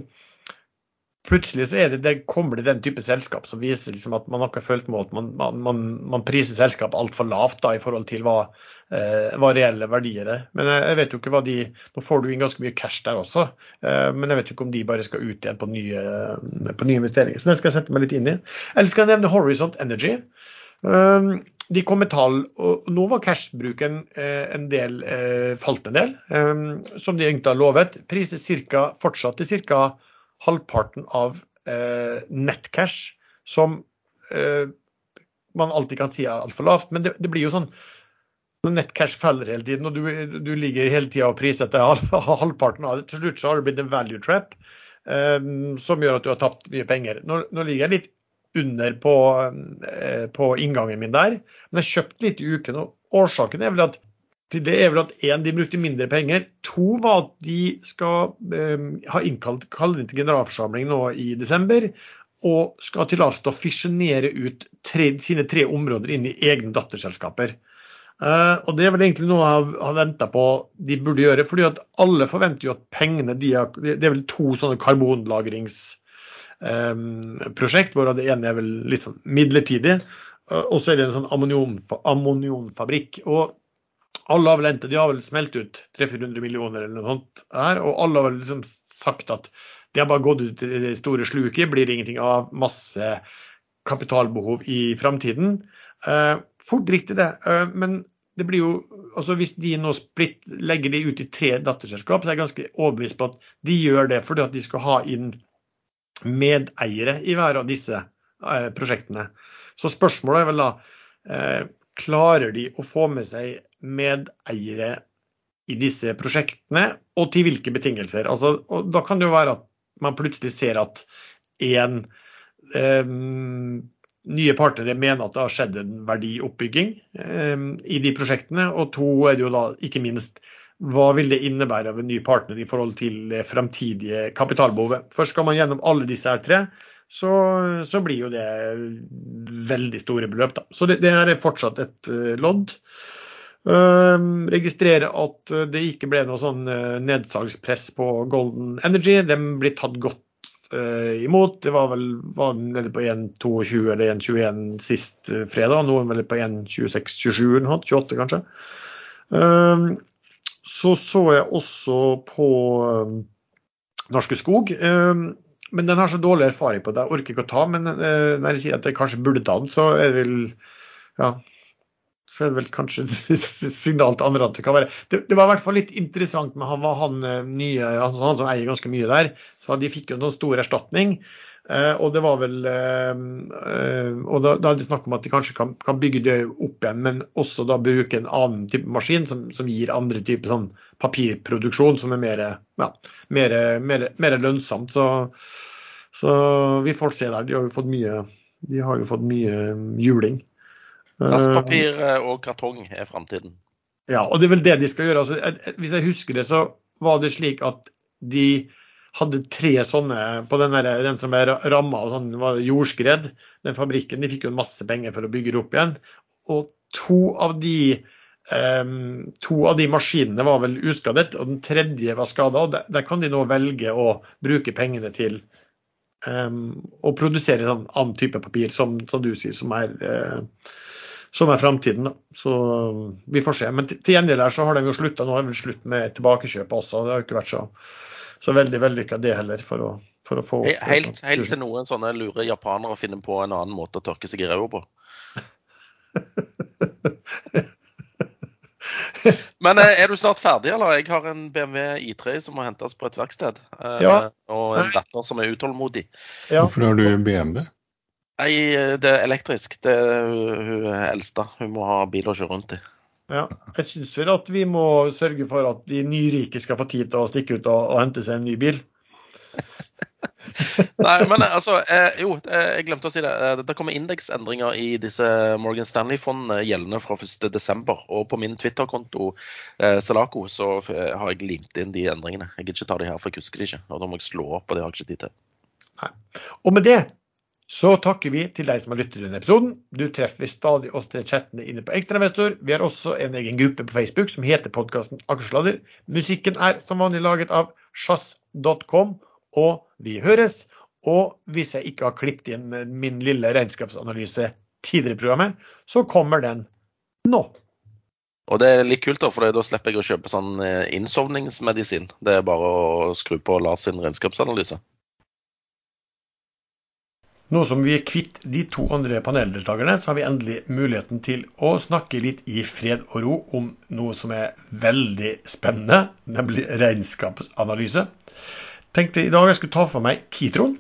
plutselig så det, det kommer det den type selskap som viser liksom at man har ikke med at man, man, man priser selskap altfor lavt da, i forhold til hva, eh, hva, reelle verdier er. Men jeg, jeg, vet jo ikke hva de Nå får du inn ganske mye cash der også, eh, men jeg vet jo ikke om de bare skal ut igjen på nye, på nye investeringer. Så den skal jeg sette meg litt inn i. Eller skal jeg nevne Horizont Energy. Um, de kom med tall, og nå var cash-bruken eh, en del, eh, falt en del, um, som de egentlig har lovet. Priser cirka, fortsatt til ca halvparten av eh, nettcash, som eh, man alltid kan si er altfor lavt. Men det, det, blir jo sånn når nettcash faller hele tiden, og du, du ligger hele tida og prissetter halv, halvparten av det, til slutt så har det blitt en value trap eh, som gjør at du har tapt mye penger. Nå, nå ligger jeg litt under på, eh, på, inngangen min der, men jeg har kjøpt litt i uken. og Årsaken er vel at til det er vel at én, de brukte mindre penger. To var at de skal eh, ha innkalt kaller til generalforsamling nå i desember. Og skal ha tillatelse til å fisjonere ut tre, sine tre områder inn i egne datterselskaper. Eh, og Det er vel egentlig noe jeg har venta på de burde gjøre. fordi at alle forventer jo at pengene de har, Det er vel to sånne karbonlagringsprosjekt, eh, hvor det ene er vel litt sånn midlertidig. Uh, og så er det en sånn ammoniumfabrikk. Og alle har vel endt, de har vel smelt ut 300-400 millioner eller noe sånt her, og alle har vel liksom sagt at det har bare gått ut i det store sluket, blir ingenting av masse kapitalbehov i framtiden. Eh, fort riktig det, eh, men det blir jo, altså hvis de nå splitt, legger de ut i tre datterselskap, så er jeg ganske overbevist på at de gjør det fordi at de skal ha inn medeiere i hver av disse eh, prosjektene. Så spørsmålet er vel da eh, klarer de å få med seg medeiere i disse prosjektene, og til hvilke betingelser. Altså, da kan det jo være at man plutselig ser at én eh, nye partnere mener at det har skjedd en verdioppbygging eh, i de prosjektene. Og to er det jo da ikke minst hva vil det innebære av en ny partner i forhold til det fremtidige kapitalbehovet. Først skal man gjennom alle disse her tre, så, så blir jo det veldig store beløp. Da. Så det, det er fortsatt et uh, lodd. Uh, registrerer at det ikke ble noe sånn uh, nedsalgspress på Golden Energy. Den blir tatt godt uh, imot. Det var vel var nede på 1,22 eller 1,21 sist fredag. Nå Noen vel på 1,26-27 28 kanskje. Ehm, så så jeg også på Norske Skog. Ehm, men den har så dårlig erfaring på det, jeg orker ikke å ta. Men eh, når jeg sier at jeg kanskje burde ta den, så er det vel ja, så er det vel kanskje et signal til andre at det kan være Det, det var i hvert fall litt interessant med han, han eh, nye, altså han som eier ganske mye der. så De fikk jo noen stor erstatning. Eh, og det var vel eh, eh og da, da er det snakk om at de kanskje kan, kan, bygge det opp igjen, men også da bruke en annen type maskin som, som gir andre typer sånn papirproduksjon som er mer, ja, mer, mer, mer lønnsomt. Så, så, vi får se der. De har jo fått mye, de har jo fått mye juling. Dasspapir og kartong er framtiden. Ja, og det er vel det de skal gjøre. Altså, hvis jeg husker det, så var det slik at de hadde tre sånne på den, der, den som er ramma av sånn, jordskred. Den fabrikken de fikk jo masse penger for å bygge opp igjen. Og to av de, um, to av de maskinene var vel uskadet, og den tredje var skada. Der, der, kan de nå velge å bruke pengene til um, å produsere sånn annen type papir, som, som du sier, som er uh, som er framtiden. Så vi får se. Men til gjengjeld her så har de jo slutta. Nå er det slutt med tilbakekjøpet også. Det har jo ikke vært så så veldig vellykka det heller, for å, for å få helt, helt, til noen sånne lure japanere finner på en annen måte å tørke seg i ræva på. Men eh, er du snart ferdig, eller? Jeg har en BMW I3 som må hentes på et verksted. Eh, ja. Og en datter som er utålmodig. Ja. Hvorfor har du en BMW? Nei, det er elektrisk. Det er hun eldste. Hun må ha bil å kjøre rundt i. Ja, jeg syns vel at vi må sørge for at de nyrike skal få tid til å stikke ut og, og hente seg en ny bil. Nei, men altså, eh, jo, eh, jeg glemte å si det. Eh, det kommer indeksendringer i disse Morgan Stanley-fondene gjeldende fra 1.12. Og på min Twitter-konto eh, Salaco så eh, har jeg limt inn de endringene. Jeg kan ikke ta de her, for jeg husker de ikke. Og da må jeg slå opp, og det har jeg ikke tid til. Nei. Og med det så takker vi til deg som har lyttet til denne episoden. Du treffer stadig oss til chattene inne på Ekstrainvestor. Vi har også en egen gruppe på Facebook som heter podkasten Aksjesladder. Musikken er som vanlig laget av sjazz.com, og vi høres. Og hvis jeg ikke har klippet inn min lille regnskapsanalyse tidligere i programmet, så kommer den nå. Og det er litt kult, da, for da slipper jeg å kjøpe sånn eh, innsovningsmedisin. Det er bare å skru på Lars sin regnskapsanalyse. Nå som vi er kvitt de to andre paneldeltakerne, så har vi endelig muligheten til å snakke litt i fred og ro om noe som er veldig spennende, nemlig regnskapsanalyse. Tenkte i dag jeg skulle ta for meg Kitron.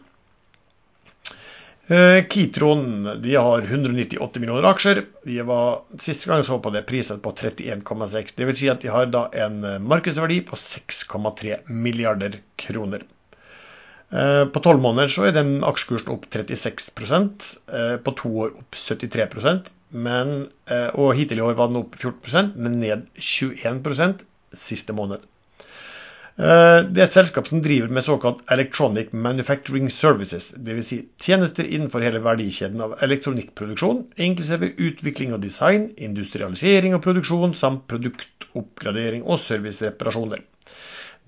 Eh, Kitron de har 198 millioner aksjer. De var, Siste gang jeg så på det, priset på 31,6. Det vil si at de har da en markedsverdi på 6,3 milliarder kroner. Eh, på tolv måneder så er den aksjekursen opp 36% på to år opp 73% men, og hittil i år var den opp 14 men ned 21 siste måned. Eh, det er et selskap som driver med såkalt Electronic Manufacturing Services, dvs. Si tjenester innenfor hele verdikjeden av elektronikkproduksjon, inklusive utvikling og design, industrialisering og produksjon, samt produktoppgradering og servicereparasjoner.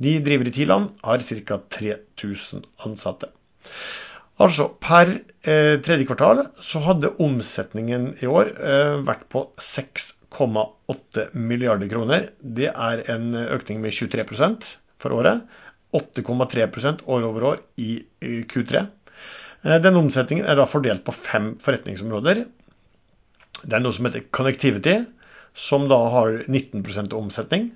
De driver i ti land, har ca. 3000 ansatte. Altså, Per eh, tredje kvartal så hadde omsetningen i år eh, vært på 6,8 milliarder kroner. Det er en økning med 23 for året. 8,3% år over år i Q3. Eh, den omsetningen er da fordelt på fem forretningsområder. Det er noe som heter Connectivity, som da har 19% omsetning.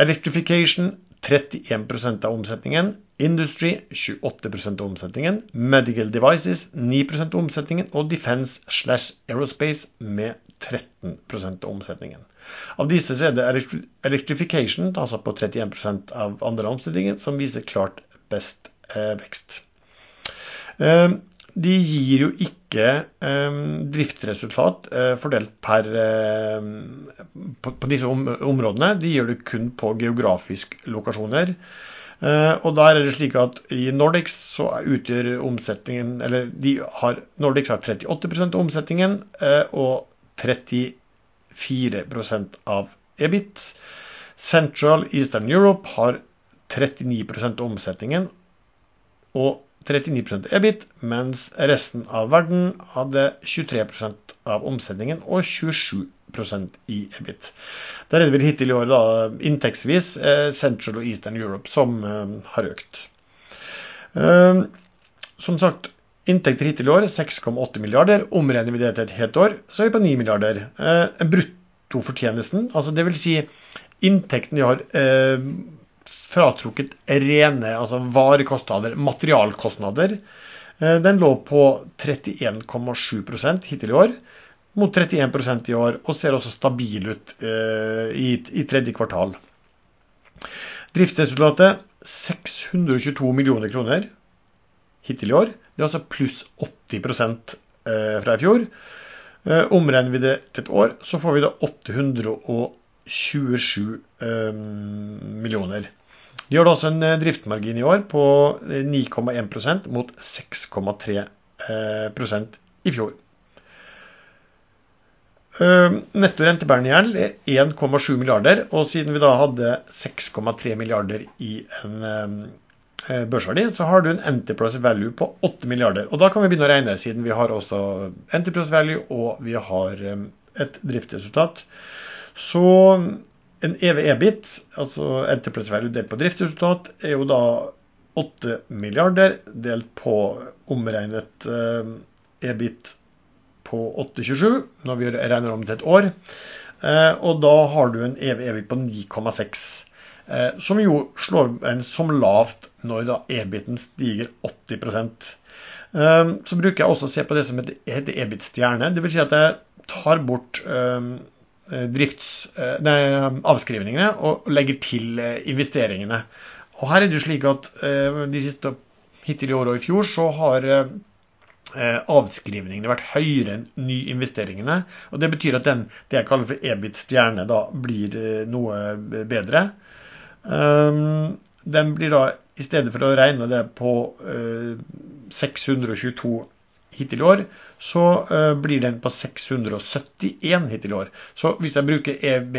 Electrification 31% av omsetningen. Industry 28 av omsetningen. Medical Devices 9 av omsetningen. Og Defense slash Aerospace med 13 av omsetningen. Av disse er det Electrification, altså på 31% av andre omsetningen, som viser klart best eh, vekst. Eh, de gir jo ikke eh, driftsresultat eh, fordelt per, eh, på, på, disse om, områdene. De gjør det kun på geografisk lokasjoner. Uh, og der er det slik at I Nordics så utgjør omsetningen eller har, Nordics har 38 av omsetningen uh, og 30 4 av EBIT. Central Eastern Europe har 39 av omsetningen og 39% EBIT, mens resten av verden hadde 23% av omsetningen og 27% i EBIT. Der er det vel hittil i år da, inntektsvis eh, Central og Eastern Europe som eh, har økt. Eh, som sagt, Inntekter hittil i år 6,8 milliarder. Omregner vi det til et helt år, så er vi på 9 milliarder. Bruttofortjenesten, altså vil si inntekten de har fratrukket rene altså varekostnader, materialkostnader, eh, den lå på 31,7% hittil i år, mot 31% i år, og ser også stabil ut eh, i, i tredje kvartal. Driftsresultatet 622 millioner kroner hittil i år. Det er altså pluss 80 eh, fra i fjor. Omregner vi det til et år, så får vi da 827 millioner millioner. De har da også en driftsmargin i år på 9,1% mot 6,3% i fjor. Netto rentebærende gjeld er 1,7 milliarder, og siden vi da hadde 6,3 milliarder i en Eh, børsverdi, så har du en Enterprise Value på 8 milliarder. Og da kan vi begynne å regne, siden vi har også Enterprise Value og vi har eh, et driftsresultat. Så en EV-EBIT, altså Enterprise Value delt på driftsresultat, er jo da 8 milliarder delt på omregnet eh, EBIT på 8,27 når vi regner om til et år. Og da har du en EV-EBIT på 9,6. Eh, som jo slår en som lavt når da EBIT-en stiger 80 eh, Så bruker jeg også å se på det som heter EBIT-stjerne. Dvs. Si at jeg tar bort eh, drifts, nei, avskrivningene og legger til investeringene. Og her er det jo slik at de siste hittil i år og i fjor så har avskrivningene vært høyere enn nyinvesteringene. Og det betyr at den, det jeg kaller for EBIT stjerne da blir noe bedre. Um, den blir da, i stedet for å regne det på uh, 622 hittil i år, så uh, blir den på 671 hittil i år. Så hvis jeg bruker EV,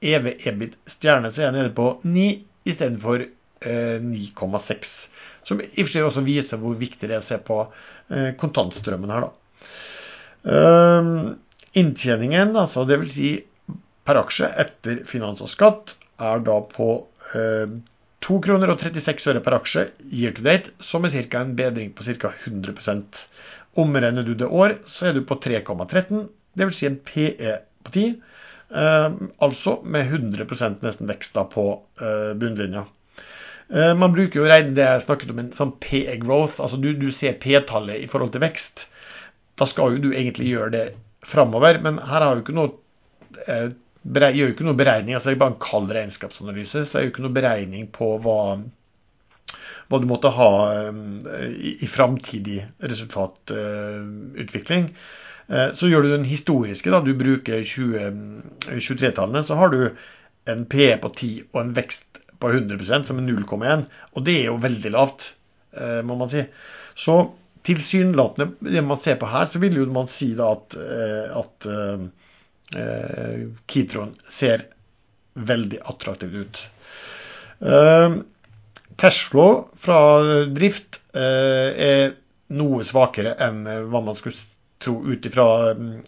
EV EBIT stjerne, så er jeg nede på 9 istedenfor 9,6. Som i og for seg også viser hvor viktig det er å se på kontantstrømmen her, da. Inntjeningen, altså dvs. Si per aksje etter finans og skatt, er da på 2 kroner og 36 øre per aksje year to date, som er ca. en bedring på ca. 100 Omregner du det år, så er du på 3,13, dvs. Si en PE på 10. Eh, altså med 100 nesten vekst på eh, bunnlinja. Eh, man bruker jo regne det jeg snakket om en sånn PE growth, altså du, du ser P-tallet i forhold til vekst. Da skal jo du egentlig gjøre det framover, men her har jo ikke noe eh, gjør jo ikke noe beregning, altså jeg bare en kald regnskapsanalyse. Så er jo ikke noe beregning på hva, hva du måtte ha eh, i, i framtidig resultatutvikling. Eh, så gjør du den historiske, da du bruker 23-tallene, så har du en PE på 10 og en vekst på 100% som er 0,1. Og det er jo veldig lavt, eh, må man si. Så tilsynelatende, det man ser på her, så vil jo man si da at, at Kitron ser veldig attraktivt ut. Eh, cashflow fra drift eh, er noe svakere enn hva man skulle tro ut ifra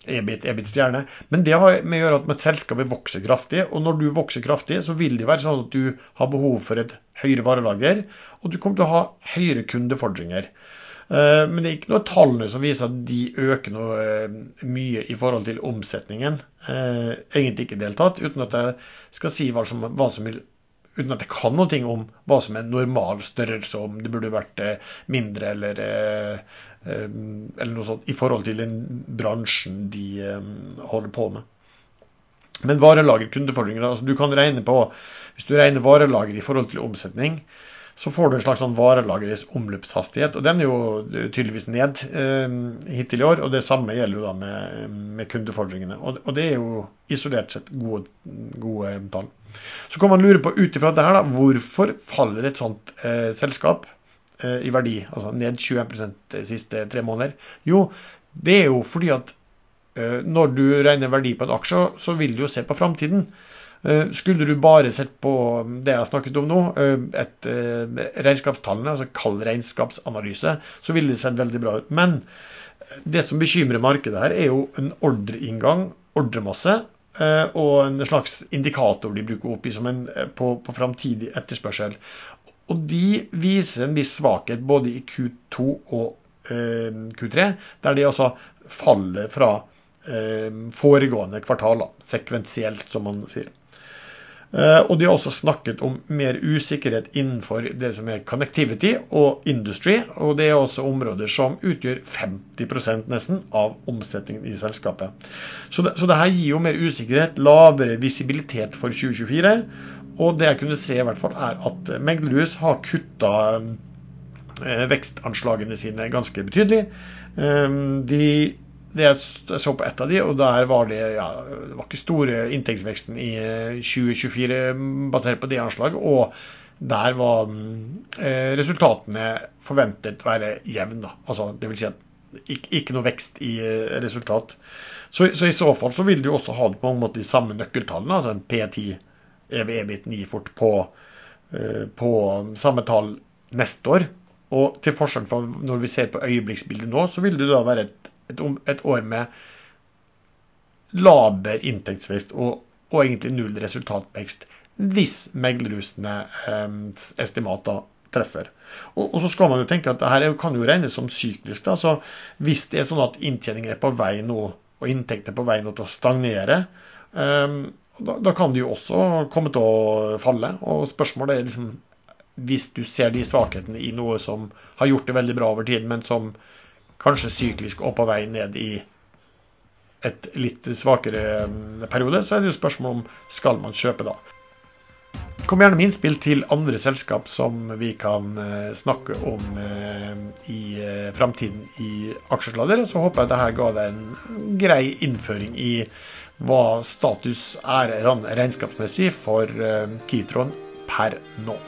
EBIT, EBIT stjerne. Men det har med å gjøre at selskapet vokser kraftig. Og når du vokser kraftig, så vil det være sånn at du har behov for et høyere varelager. Og du kommer til å ha høyere kundefordringer. Eh, men det er ikke noe tallene som viser at de øker noe eh, mye i forhold til omsetningen. Eh, egentlig ikke deltatt, uten at jeg skal si hva som, hva som vil uten at jeg kan noe om hva som er normal størrelse, om det burde vært mindre eller, eller noe sånt i forhold til den bransjen de holder på med. Men varelager, kundefordringer altså Du kan regne på, Hvis du regner varelager i forhold til omsetning, så får du en slags sånn varelagerets omløpshastighet. og Den er jo tydeligvis ned eh, hittil i år. og Det samme gjelder jo da med, med kundefordringene. Og, og, det er jo isolert sett gode, gode tall. Så kan man lure på ut ifra dette da, hvorfor faller et sånt eh, selskap eh, i verdi, altså ned 21% de siste tre måneder? Jo, det er jo fordi at eh, når du regner verdi på en aksje, så vil du jo se på framtiden. Eh, skulle du bare sett på det jeg har snakket om nå, eh, et eh, regnskapstallene, altså kald regnskapsanalyse, så ville det sett veldig bra ut. Men det som bekymrer markedet her, er jo en ordreinngang, ordremasse, og en slags indikator de bruker opp som en, på, på framtidig etterspørsel. Og de viser en viss svakhet både i Q2 og eh, Q3, der de altså faller fra foregående kvartaler, sekvensielt, som man sier. Eh, og de har også snakket om mer usikkerhet innenfor det som er connectivity og industry. Og det er også områder som utgjør 50% nesten av omsetningen i selskapet. Så det, så det, her gir jo mer usikkerhet, lavere visibilitet for 2024. Og det jeg kunne se, i hvert fall er at Meglerhus har kutta eh, vekstanslagene sine ganske betydelig. Eh, de jeg så på ett av de, og der var det ja, det var ikke store inntektsveksten i 2024 eh, basert på det anslaget. Og der var eh, resultatene forventet å være jevne. Altså, det vil si at ikke, ikke noe vekst i eh, resultat. Så, så, i så fall så vil du også ha det på en måte de samme nøkkeltallene, altså en P10 EV-EBIT 9 fort på, eh, på samme tall neste år. Og til forskjell fra når vi ser på øyeblikksbildet nå, så vil det da være et et, et år med laber inntektsvekst og, og, egentlig null resultatvekst hvis meglerhusenes eh, estimater treffer. Og, og, så skal man jo tenke at dette kan jo regnes som syklisk. Da. Så hvis det er sånn at inntjeningen er på vei nå, og inntektene er på vei nå til å stagnere, eh, da, da, kan de jo også komme til å falle. Og spørsmålet er liksom hvis du ser de svakhetene i noe som har gjort det veldig bra over tid, men som kanskje syklisk og på vei ned i et litt svakere mm, periode, så er det jo spørsmål om skal man kjøpe da. Kom gjerne med innspill til andre selskap som vi kan eh, snakke om eh, i eh, framtiden i aksjesladder. Så håper jeg dette ga deg en grei innføring i hva status er regnskapsmessig for Kitron per nå.